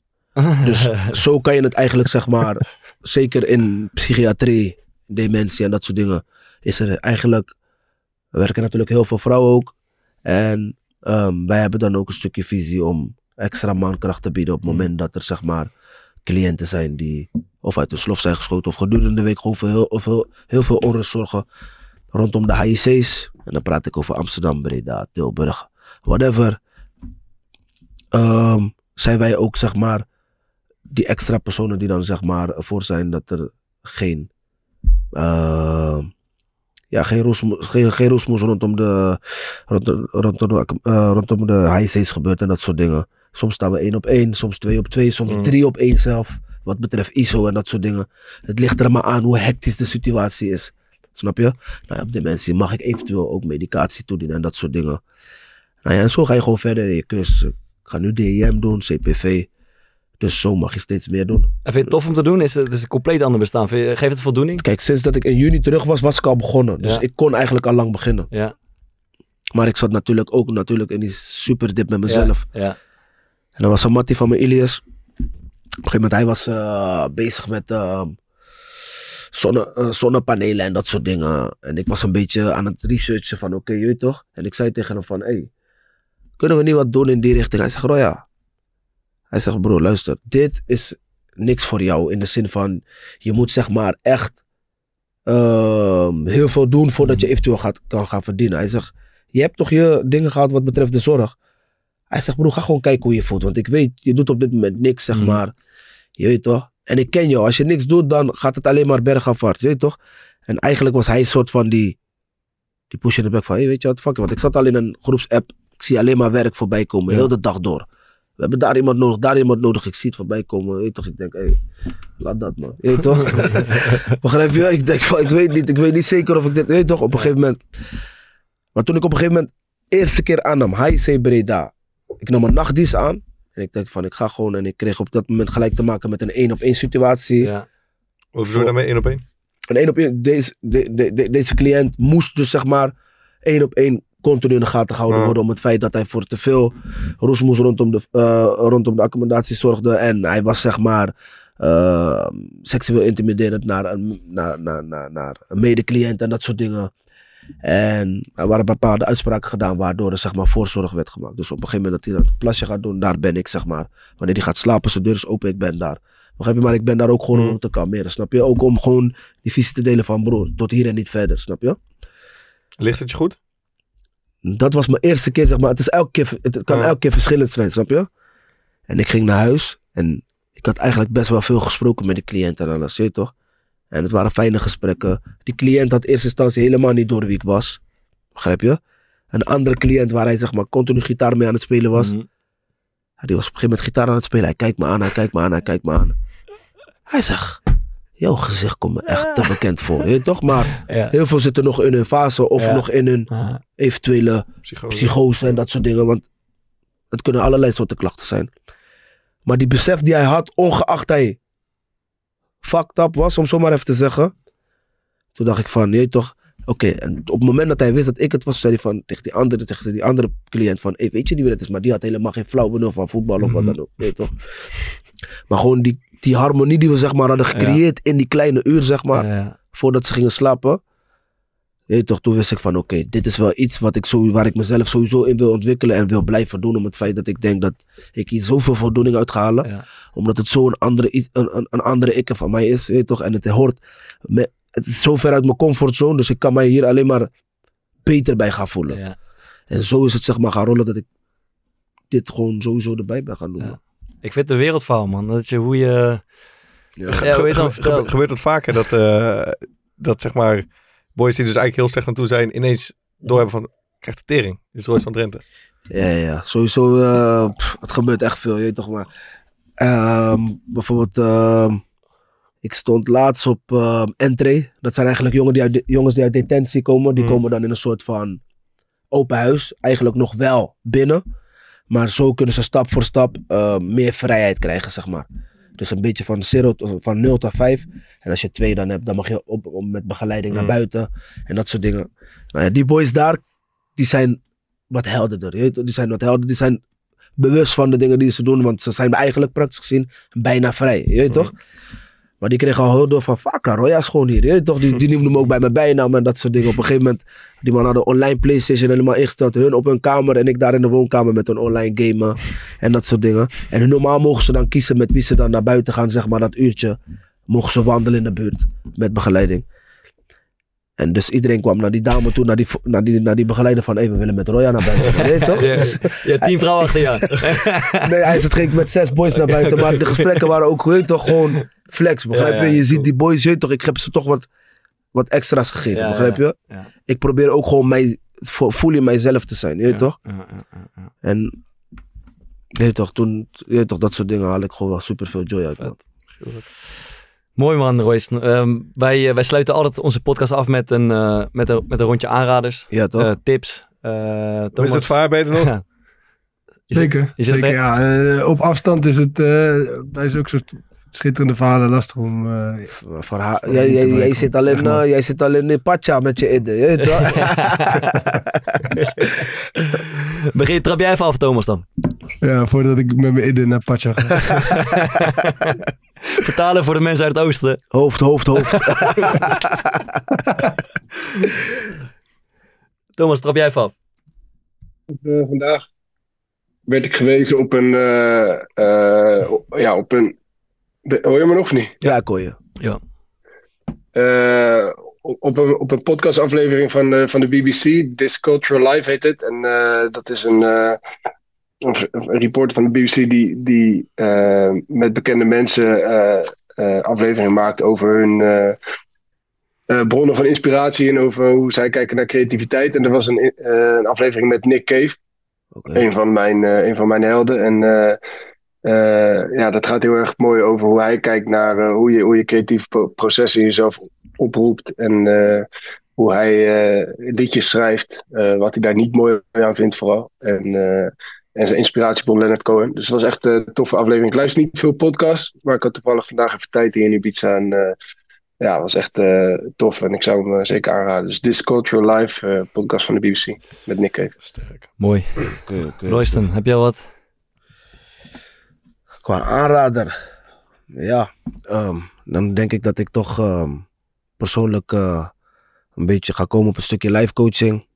Dus zo kan je het eigenlijk, zeg maar, zeker in psychiatrie, dementie en dat soort dingen, is er eigenlijk, er werken natuurlijk heel veel vrouwen ook. En ehm, wij hebben dan ook een stukje visie om extra mankracht te bieden op het moment dat er, zeg maar, cliënten zijn die of uit de slof zijn geschoten of gedurende de week gewoon veel, heel, of heel, heel veel onrust zorgen rondom de HIC's. En dan praat ik over Amsterdam, Breda, Tilburg, whatever. Ehm, zijn wij ook, zeg maar, die extra personen die dan zeg maar ervoor zijn dat er geen, eh, ja, geen, roesmoes, geen, geen roesmoes rondom de, rondom, rondom, de, eh, rondom de HIC's gebeurt en dat soort dingen. Soms staan we één op één, soms twee op twee, soms Mm. drie op één zelf. Wat betreft ISO en dat soort dingen. Het ligt er maar aan hoe hectisch de situatie is. Snap je? Nou ja, op dementie mag ik eventueel ook medicatie toedienen en dat soort dingen. Nou ja, en zo ga je gewoon verder in je cursus. Ik ga nu DIM doen, CPV. Dus zo mag je steeds meer doen. En vind je het tof om te doen? Is het, is een compleet ander bestaan. Je- geeft het voldoening? Kijk, sinds dat ik in juni terug was, was ik al begonnen. Dus Ja. ik kon eigenlijk al lang beginnen. Ja. Maar ik zat natuurlijk ook natuurlijk in die superdip met mezelf. Ja. En dan was er Mattie van mijn Ilias. Op een gegeven moment, hij was eh, bezig met eh, zonne, eh, zonnepanelen en dat soort dingen. En ik was een beetje aan het researchen van, oké, je weet toch? En ik zei tegen hem van, hey, kunnen we niet wat doen in die richting? Hij zegt, oh ja. Hij zegt, bro, luister, dit is niks voor jou. In de zin van, je moet zeg maar echt ehm, heel veel doen voordat je eventueel gaat, kan gaan verdienen. Hij zegt, je hebt toch je dingen gehad wat betreft de zorg. Hij zegt, broer, ga gewoon kijken hoe je voelt. Want ik weet, je doet op dit moment niks, zeg Mhm. maar. Je weet toch? En ik ken jou. Als je niks doet, dan gaat het alleen maar bergafwaarts. Je weet toch? En eigenlijk was hij een soort van die, die push in de bek van, hey, weet je wat, fuck it. Want ik zat al in een groepsapp. Ik zie alleen maar werk voorbij komen, Ja. heel de dag door. We hebben daar iemand nodig, daar iemand nodig. Ik zie het voorbij komen. Weet toch? Ik denk, hey, laat dat man. Je weet toch? Begrijp je? Ik denk, ik weet niet, ik weet niet zeker of ik dit, weet je toch? Op een gegeven moment. Maar toen ik op een gegeven moment eerste keer aannam, HIC Breda. Ik nam een nachtdienst aan. En ik denk van, ik ga gewoon. En ik kreeg op dat moment gelijk te maken met een één op één situatie. Ja. Hoe doe je daarmee één op één? Een één op één, deze, de, de, de- deze cliënt moest dus zeg maar één op één continu in de gaten gehouden worden om het feit dat hij voor te veel roesmoes rondom de, eh, rondom de accommodatie zorgde. En hij was zeg maar eh, seksueel intimiderend naar een, naar, naar, naar, naar een medecliënt en dat soort dingen. En er waren bepaalde uitspraken gedaan waardoor er zeg maar voorzorg werd gemaakt. Dus op een gegeven moment dat hij dat plasje gaat doen, daar ben ik zeg maar. Wanneer hij gaat slapen, zijn deur is open, ik ben daar. Begrijp je? Maar ik ben daar ook gewoon om Mhm. hem te kalmeren, snap je? Ook om gewoon die visie te delen van broer, tot hier en niet verder, snap je? Ligt het je goed? Dat was mijn eerste keer, zeg maar. Het, is elke keer, het kan Ja. elke keer verschillend zijn, snap je? En ik ging naar huis en ik had eigenlijk best wel veel gesproken met de cliënt en alles, zie je toch? En het waren fijne gesprekken. Die cliënt had in eerste instantie helemaal niet door wie ik was. Begrijp je? Een andere cliënt waar hij zeg maar continu gitaar mee aan het spelen was. Ja, die was op een gegeven moment gitaar aan het spelen. Hij kijkt me aan, hij kijkt me aan, hij kijkt me aan. Hij zegt, jouw gezicht komt me echt te bekend voor. Weet je toch? Maar Ja. heel veel zitten nog in hun fase of Ja. nog in hun eventuele Psychose. psychose en dat soort dingen. Want het kunnen allerlei soorten klachten zijn. Maar die besef die hij had, ongeacht hij fucked up was, om zo maar even te zeggen. Toen dacht ik van, nee toch. Oké, en op het moment dat hij wist dat ik het was, zei hij van, tegen die andere, tegen die andere cliënt van, hey, weet je niet wie het is? Maar die had helemaal geen flauw benul van voetbal of wat dan ook. Weet je toch? Maar gewoon die, die harmonie die we zeg maar hadden gecreëerd in die kleine uur, zeg maar voordat ze gingen slapen. Weet toch, toen wist ik van oké, dit is wel iets wat ik zo, waar ik mezelf sowieso in wil ontwikkelen en wil blijven doen. Om het feit dat ik denk dat ik hier zoveel voldoening uit ga halen. Ja. Omdat het zo'n andere, i- een, een, een andere ikke van mij is. Weet toch, en het hoort, me, het is zo ver uit mijn comfortzone. Dus ik kan mij hier alleen maar beter bij gaan voelen. Ja. En zo is het zeg maar gaan rollen dat ik dit gewoon sowieso erbij ben gaan doen. Ja. Ik vind het een wereldverhaal, man. Dat je hoe je... Ja. Ja, hoe je dan vertelt. gebeurt het vaker dat, eh, dat zeg maar boys die dus eigenlijk heel slecht aan toe zijn, ineens doorhebben van, krijgt de tering. Dit is Royce van Drenthe. Ja, ja, sowieso. eh, pff, het gebeurt echt veel, je weet toch maar. Ehm, bijvoorbeeld, ehm, ik stond laatst op ehm entree. Dat zijn eigenlijk jongen die uit de- jongens die uit detentie komen. Die Hmm. komen dan in een soort van open huis. Eigenlijk nog wel binnen. Maar zo kunnen ze stap voor stap eh, meer vrijheid krijgen, zeg maar. Dus een beetje van, zero, van 0 tot 5. En als je twee dan hebt, dan mag je op, op- met begeleiding naar Hmm. buiten. En dat soort dingen. Nou ja, die boys daar, die zijn wat helderder. Die zijn wat helderder. Die zijn bewust van de dingen die ze doen. Want ze zijn eigenlijk praktisch gezien bijna vrij. Je weet Mhm. toch? Maar die kregen al heel door van, fuck, Roya is gewoon hier. Je toch? Die, die noemden hem ook bij mijn bijnaam en dat soort dingen. Op een gegeven moment, die man hadden online Playstation helemaal ingesteld. Hun op hun kamer en ik daar in de woonkamer met een online gamen. En dat soort dingen. En normaal mogen ze dan kiezen met wie ze dan naar buiten gaan, zeg maar dat uurtje. Mogen ze wandelen in de buurt met begeleiding. En dus iedereen kwam naar die dame toe, naar die, naar die, naar die begeleider van, hey, we willen met Roya naar buiten. Weet toch? Ja, tien vrouwen achter aan. Nee, hij zit ging met zes boys naar buiten. Maar de gesprekken waren ook weet toch gewoon flex. Begrijp Ja, je? ja, je cool. ziet die boys, je toch, ik heb ze toch wat, wat extra's gegeven. Ja, begrijp je? ja. Ik probeer ook gewoon mij, vo- voel in mijzelf te zijn. Je toch? Ja, ja, ja, ja. En je weet toch, toen, je toch, dat soort dingen haal ik gewoon wel super veel joy uit. Man. Mooi man, Royce. Ehm, wij, eh, wij sluiten altijd onze podcast af met een, eh, met een, met een rondje aanraders, Ja, toch? eh, tips. Eh Hoe is het vaar, je nog? Ja. Is het- Zeker. is zeker ja. Eh, op afstand is het eh, bij zulke soort schitterende verhalen lastig om. eh, Voor haar, Zo, jij, zit alleen, eh, jij zit alleen in Pacha met je idee. Je weet toch? Begin, trap jij even af, Thomas dan? ja, voordat ik met mijn idee naar Pacha ga. Vertalen voor de mensen uit het oosten. hoofd, hoofd, hoofd. Thomas, trap jij even af? Eh, vandaag werd ik gewezen op een. eh, eh, ja, op een. De- hoor je me nog niet? ja, ik hoor je. Eh, op, een, op een podcastaflevering van, eh, van de BBC. This Cultural Life heet het. En eh, dat is een, eh, een, een reporter van de BBC die, die met bekende mensen afleveringen maakt over hun bronnen van inspiratie en over hoe zij kijken naar creativiteit. En er was een, een aflevering met Nick Cave, een, van mijn, een van mijn helden. En eh, ja, dat gaat heel erg mooi over hoe hij kijkt naar eh, hoe, je, hoe je creatief pro- proces in jezelf oproept. En eh, hoe hij eh, liedjes schrijft, eh, wat hij daar niet mooi aan vindt vooral. En, eh, en zijn inspiratiebron Leonard Cohen. Dus het was echt een toffe aflevering. Ik luister niet veel podcasts, maar ik had toevallig vandaag even tijd hier in Ibiza. En eh, ja, het was echt eh, tof en ik zou hem zeker aanraden. Dus This Cultural Life, eh, podcast van de BBC met Nick Cave. Sterk. Mooi. Royston, heb jij wat? Qua aanrader. Ja, ehm, dan denk ik dat ik toch ehm, persoonlijk eh, een beetje ga komen op een stukje life coaching.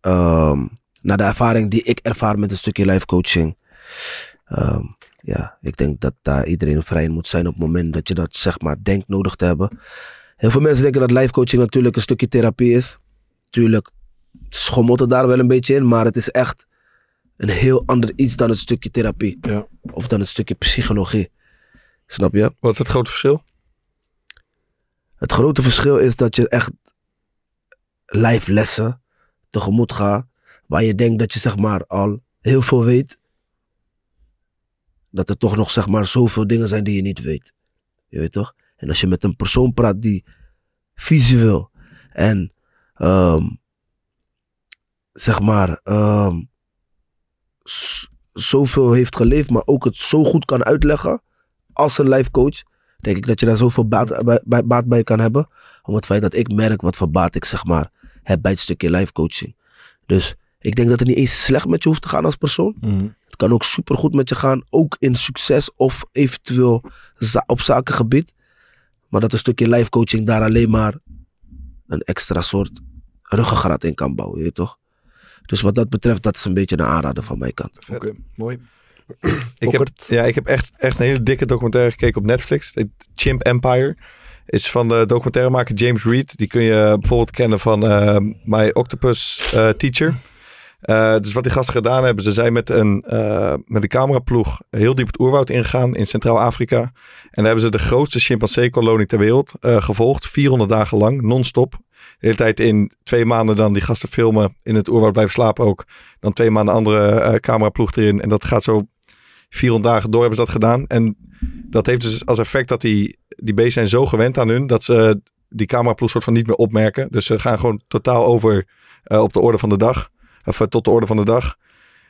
Ehm, naar de ervaring die ik ervaar met een stukje life coaching. Ja, ik denk dat daar iedereen vrij in moet zijn op het moment dat je dat zeg maar denkt nodig te hebben. Heel veel mensen denken dat life coaching natuurlijk een stukje therapie is. Tuurlijk schommelt het daar wel een beetje in, maar het is echt een heel ander iets dan een stukje therapie. Ja. Of dan een stukje psychologie. Snap je? Wat is het grote verschil? Het grote verschil is dat je echt live lessen tegemoet gaat. Waar je denkt dat je zeg maar al heel veel weet. Dat er toch nog zeg maar zoveel dingen zijn die je niet weet. Je weet toch? En als je met een persoon praat die visueel en ehm, zeg maar ehm, z- zoveel heeft geleefd, maar ook het zo goed kan uitleggen als een life coach, denk ik dat je daar zoveel baat bij, bij- baat bij kan hebben. Om het feit dat ik merk wat voor baat ik zeg maar heb bij het stukje life coaching. Dus ik denk dat het niet eens slecht met je hoeft te gaan als persoon. Mhm. Het kan ook supergoed met je gaan, ook in succes of eventueel za- op zakengebied. Maar dat een stukje life coaching daar alleen maar een extra soort ruggengraat in kan bouwen, je toch? Dus wat dat betreft, dat is een beetje een aanrader van mijn kant. Oké, mooi. Ik heb, ja, ik heb echt, echt een hele dikke documentaire gekeken op Netflix. Chimp Empire. Is van de documentairemaker James Reed. Die kun je bijvoorbeeld kennen van eh, My Octopus eh, Teacher. Eh, dus wat die gasten gedaan hebben, ze zijn met een, eh, met een cameraploeg heel diep het oerwoud ingegaan in Centraal-Afrika. En daar hebben ze de grootste chimpansee-kolonie ter wereld eh, gevolgd. 400 dagen lang, non-stop. De hele tijd in twee maanden dan die gasten filmen, in het oerwoud blijven slapen ook. Dan twee maanden andere cameraploeg erin. En dat gaat zo 400 dagen door hebben ze dat gedaan. En dat heeft dus als effect dat die, die beesten zijn zo gewend aan hun... dat ze die cameraploeg soort van niet meer opmerken. Dus ze gaan gewoon totaal over op de orde van de dag. Of tot de orde van de dag.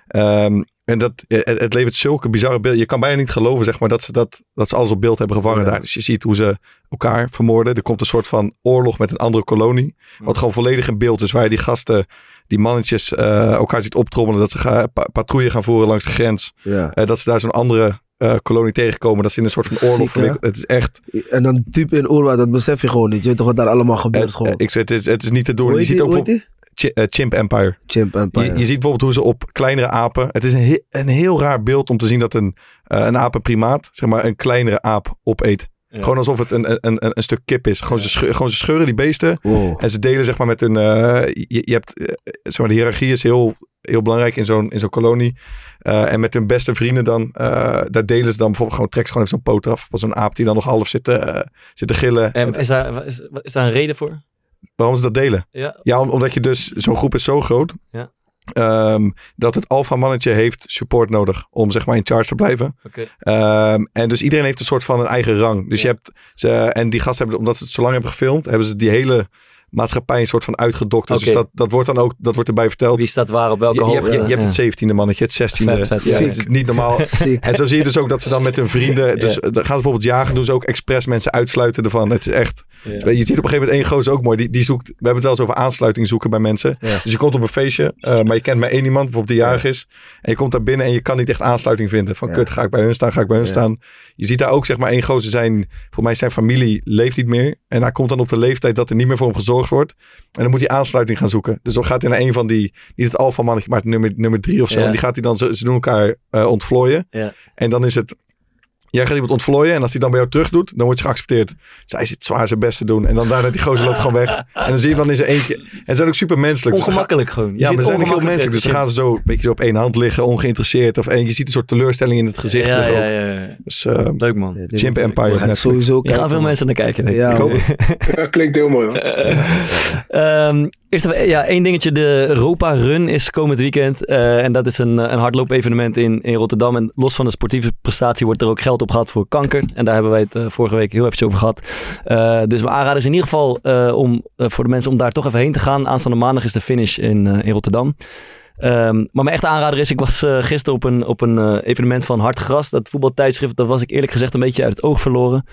Ehm, en dat, eh, het, het levert zulke bizarre beelden. Je kan bijna niet geloven zeg maar, dat, ze dat, dat ze alles op beeld hebben gevangen Ja. daar. Dus je ziet hoe ze elkaar vermoorden. Er komt een soort van oorlog met een andere kolonie. Wat gewoon volledig in beeld is. Waar je die gasten, die mannetjes, eh, elkaar ziet optrommelen. Dat ze gaan, pa- patrouille gaan voeren langs de grens. Ja. Eh, dat ze daar zo'n andere kolonie tegenkomen. Dat ze in een soort van oorlog Ziek. Het is echt... En dan typ in oorwaard, dat besef je gewoon niet. Je weet toch wat daar allemaal gebeurt gewoon. ik zeg, het, is, het is niet te doen. Hoe Je ziet ook Eh, Chimp Empire. Chimp Empire. Je, je ziet bijvoorbeeld hoe ze op kleinere apen. Het is een, he- een heel raar beeld om te zien dat een, eh, een apenprimaat, zeg maar, een kleinere aap opeet. Ja. Gewoon alsof het een, een, een, een stuk kip is. Gewoon, ze, scheu- gewoon ze scheuren die beesten. Wow. En ze delen zeg maar met hun. eh, je, je hebt. zeg maar, de hiërarchie is heel, heel belangrijk in zo'n, in zo'n kolonie. Eh, en met hun beste vrienden dan. eh, daar delen ze dan bijvoorbeeld gewoon. Trek ze gewoon even zo'n poot af. Van zo'n aap die dan nog half zit, te, eh, zit te gillen. En is daar, is, is daar een reden voor? Waarom ze dat delen? Ja. Ja, om- omdat je dus. Zo'n groep is zo groot. Ja. ehm, dat het alfa mannetje heeft support nodig. Om zeg maar in charge te blijven. Oké. Ehm, en dus iedereen heeft een soort van een eigen rang. Dus Ja. je hebt ze, en die gasten hebben, omdat ze het zo lang hebben gefilmd, hebben ze die hele maatschappij een soort van uitgedokterd. Dus dat, dat wordt dan ook, dat wordt erbij verteld. Wie staat waar op welke Je, je, hoogte? hebt, je, hebt het 17e mannetje, het 16e. Vet, vet, ja, het niet normaal. En zo zie je dus ook dat ze dan met hun vrienden. Dus Ja. dan gaan ze bijvoorbeeld jagen, doen ze ook expres mensen uitsluiten ervan. Het is echt. Je ziet op een gegeven moment één gozer ook mooi. Die, die zoekt. We hebben het wel eens over aansluiting zoeken bij mensen. Dus je komt op een feestje, eh, maar je kent maar één iemand, bijvoorbeeld die jarig is. En je komt daar binnen en je kan niet echt aansluiting vinden. Van kut, ga ik bij hun staan, ga ik bij hun staan. Je ziet daar ook zeg maar één gozer zijn. Voor mij zijn familie leeft niet meer. En hij komt dan op de leeftijd dat er niet meer voor hem gezorgd wordt. En dan moet hij aansluiting gaan zoeken. Dus dan gaat hij naar een van die, niet het alfa mannetje, maar het nummer, nummer drie of zo. Ja. En die gaat hij dan, ze, ze doen elkaar eh ontvlooien. Ja. En dan is het Jij gaat iemand ontvlooien en als hij dan bij jou terug doet, dan word je geaccepteerd. Zij zit zwaar zijn best te doen. En dan daarna die gozer loopt gewoon weg. En dan zie je hem dan in zijn eentje. En ze zijn ook super menselijk. Dus Ongemakkelijk gewoon. Je Ja, ziet maar ze zijn ook heel ongemakkelijk menselijk. Dus dan gaan ze zo een beetje zo op één hand liggen, ongeïnteresseerd. Of, en je ziet een soort teleurstelling in het gezicht. Ja, ja, ja, ja. Dus eh, Leuk man. Chimp moet- Empire we op gaan. Sowieso Hier kijken. gaan veel mensen naar kijken. Denk ik. Ja, ik hoop het. Klinkt heel mooi hoor. Ehm, eerst ja, één dingetje. De Europa Run is komend weekend. eh, en dat is een, een hardloop-evenement in, in Rotterdam. En los van de sportieve prestatie wordt er ook geld op gehad voor kanker. En daar hebben wij het eh, vorige week heel even over gehad. Eh, dus mijn aanrader is in ieder geval eh, om, eh, voor de mensen om daar toch even heen te gaan. Aanstaande maandag is de finish in, eh, in Rotterdam. Ehm, maar mijn echte aanrader is, ik was eh, gisteren op een, op een eh, evenement van Hartgras. Dat voetbaltijdschrift, dat was ik eerlijk gezegd een beetje uit het oog verloren.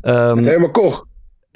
Ehm Helemaal Koch.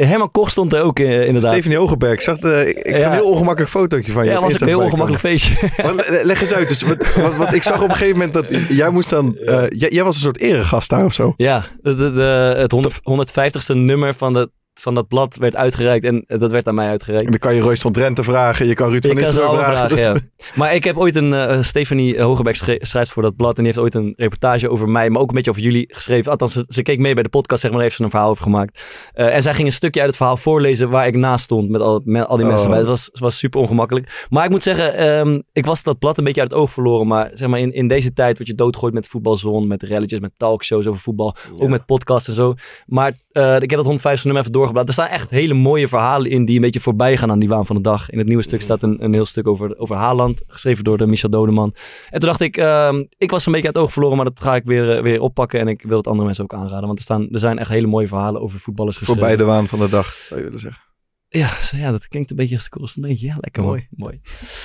Herman Koch stond er ook eh, inderdaad. Stephanie Hogenberg. Ik zag, de, ik, zag Ja. een heel ongemakkelijk fotootje van je. ja, op was een heel ongemakkelijk feestje. Maar leg eens uit. Dus wat, wat, wat ik zag op een gegeven moment dat jij moest dan. eh, jij, jij was een soort eregast daar of zo. Ja, de, de, de- het 100, 150ste nummer van, de, van dat blad werd uitgereikt en eh, dat werd aan mij En uitgereikt. dan kan je Royce van Drenthe vragen. Je kan Ruud van Nistelrooy vragen. vragen, ja. Maar ik heb ooit een, eh, Stefanie Hogeberg schre- schrijft voor dat blad en die heeft ooit een reportage over mij, maar ook een beetje over jullie geschreven. Althans, ze, ze keek mee bij de podcast, zeg maar, daar heeft ze een verhaal over gemaakt. Eh, en zij ging een stukje uit het verhaal voorlezen waar ik naast stond met al, met al die mensen Oh. bij. Het was, was super ongemakkelijk. Maar ik moet zeggen, ehm, ik was dat blad een beetje uit het oog verloren. Maar zeg maar, in, in deze tijd word je doodgooid met voetbalzone, met relletjes, met talkshows over voetbal. Ook met podcasts en zo. Maar eh, ik heb dat 150 nummer even doorgeblaad. Er staan echt hele mooie verhalen in die een beetje voorbij gaan aan die waan van de dag. In het nieuwe stuk staat een, een heel stuk over, over Haaland, geschreven door de Michel Dodeman. En toen dacht ik, ehm, ik was een beetje uit het oog verloren, maar dat ga ik weer, eh, weer oppakken. En ik wil het andere mensen ook aanraden. Want er, staan, er zijn echt hele mooie verhalen over voetballers geschreven. Voorbij de waan van de dag, zou je willen zeggen. Ja, ja, dat klinkt een beetje als een correspondentje. Ja, lekker mooi. mooi.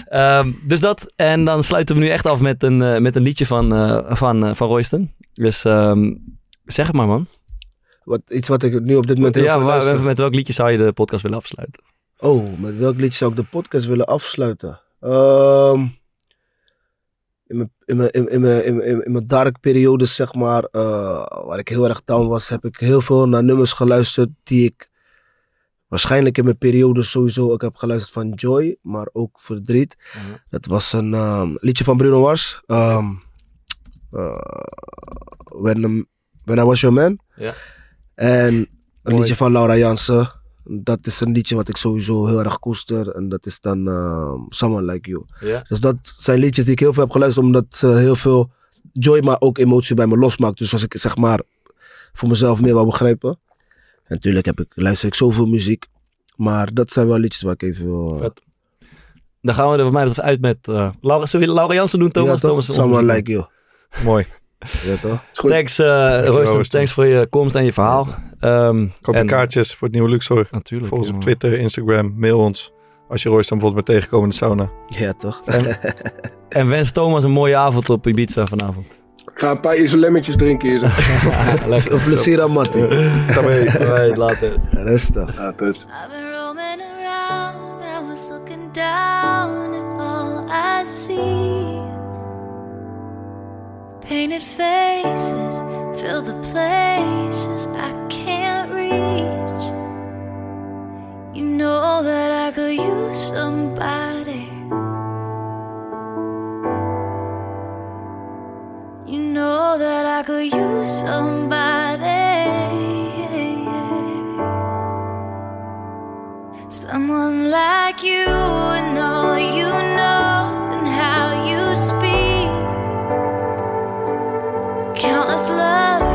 Ehm, dus dat. En dan sluiten we nu echt af met een, eh, met een liedje van, eh, van, eh, van Royston. Dus ehm, zeg het maar, man. Wat, iets wat ik nu op dit moment heel Ja, veel maar luister. met welk liedje zou je de podcast willen afsluiten? Oh, met welk liedje zou ik de podcast willen afsluiten? Ehm, in mijn, in mijn, in, in mijn, in dark periode, zeg maar, eh, waar ik heel erg down was, heb ik heel veel naar nummers geluisterd die ik waarschijnlijk in mijn periode sowieso ook heb geluisterd van Joy, maar ook Verdriet. Mhm. Dat was een ehm, liedje van Bruno Mars. ehm, eh, when, when I Was Your Man. Ja. En een Mooi. liedje van Laura Jansen. Dat is een liedje wat ik sowieso heel erg koester. En dat is dan ehm, Someone Like You. Dus dat zijn liedjes die ik heel veel heb geluisterd. Omdat ze heel veel joy, maar ook emotie bij me losmaakt. Dus als ik zeg maar voor mezelf meer wil begrijpen. En natuurlijk heb ik, luister ik zoveel muziek. Maar dat zijn wel liedjes waar ik even wil... eh, Vet. Dan gaan we er wat mij uit met... eh Laura, zullen we Laura Jansen doen, Thomas? ja? Thomas Someone Like You. Mooi. Ja, toch? Thanks, eh Royston. Royston. Thanks voor je komst en je verhaal. Ehm, Koop je en- kaartjes voor het nieuwe Luxor. Natuurlijk. Volg ons op. Twitter, Instagram, mail ons. Als je Royce dan bijvoorbeeld met tegenkomen in de sauna. Ja, toch? En wens Thomas een mooie avond op Ibiza vanavond. Ik ga een paar isolemmetjes drinken hier. Lekker. Plezier aan Mattie. Daarmee. Right, later. Rustig. Dus. I've been roaming around, I was looking down at all I see. Painted faces fill the places I can't reach. You know that I could use somebody. You know that I could use somebody. Someone like you and all you countless love.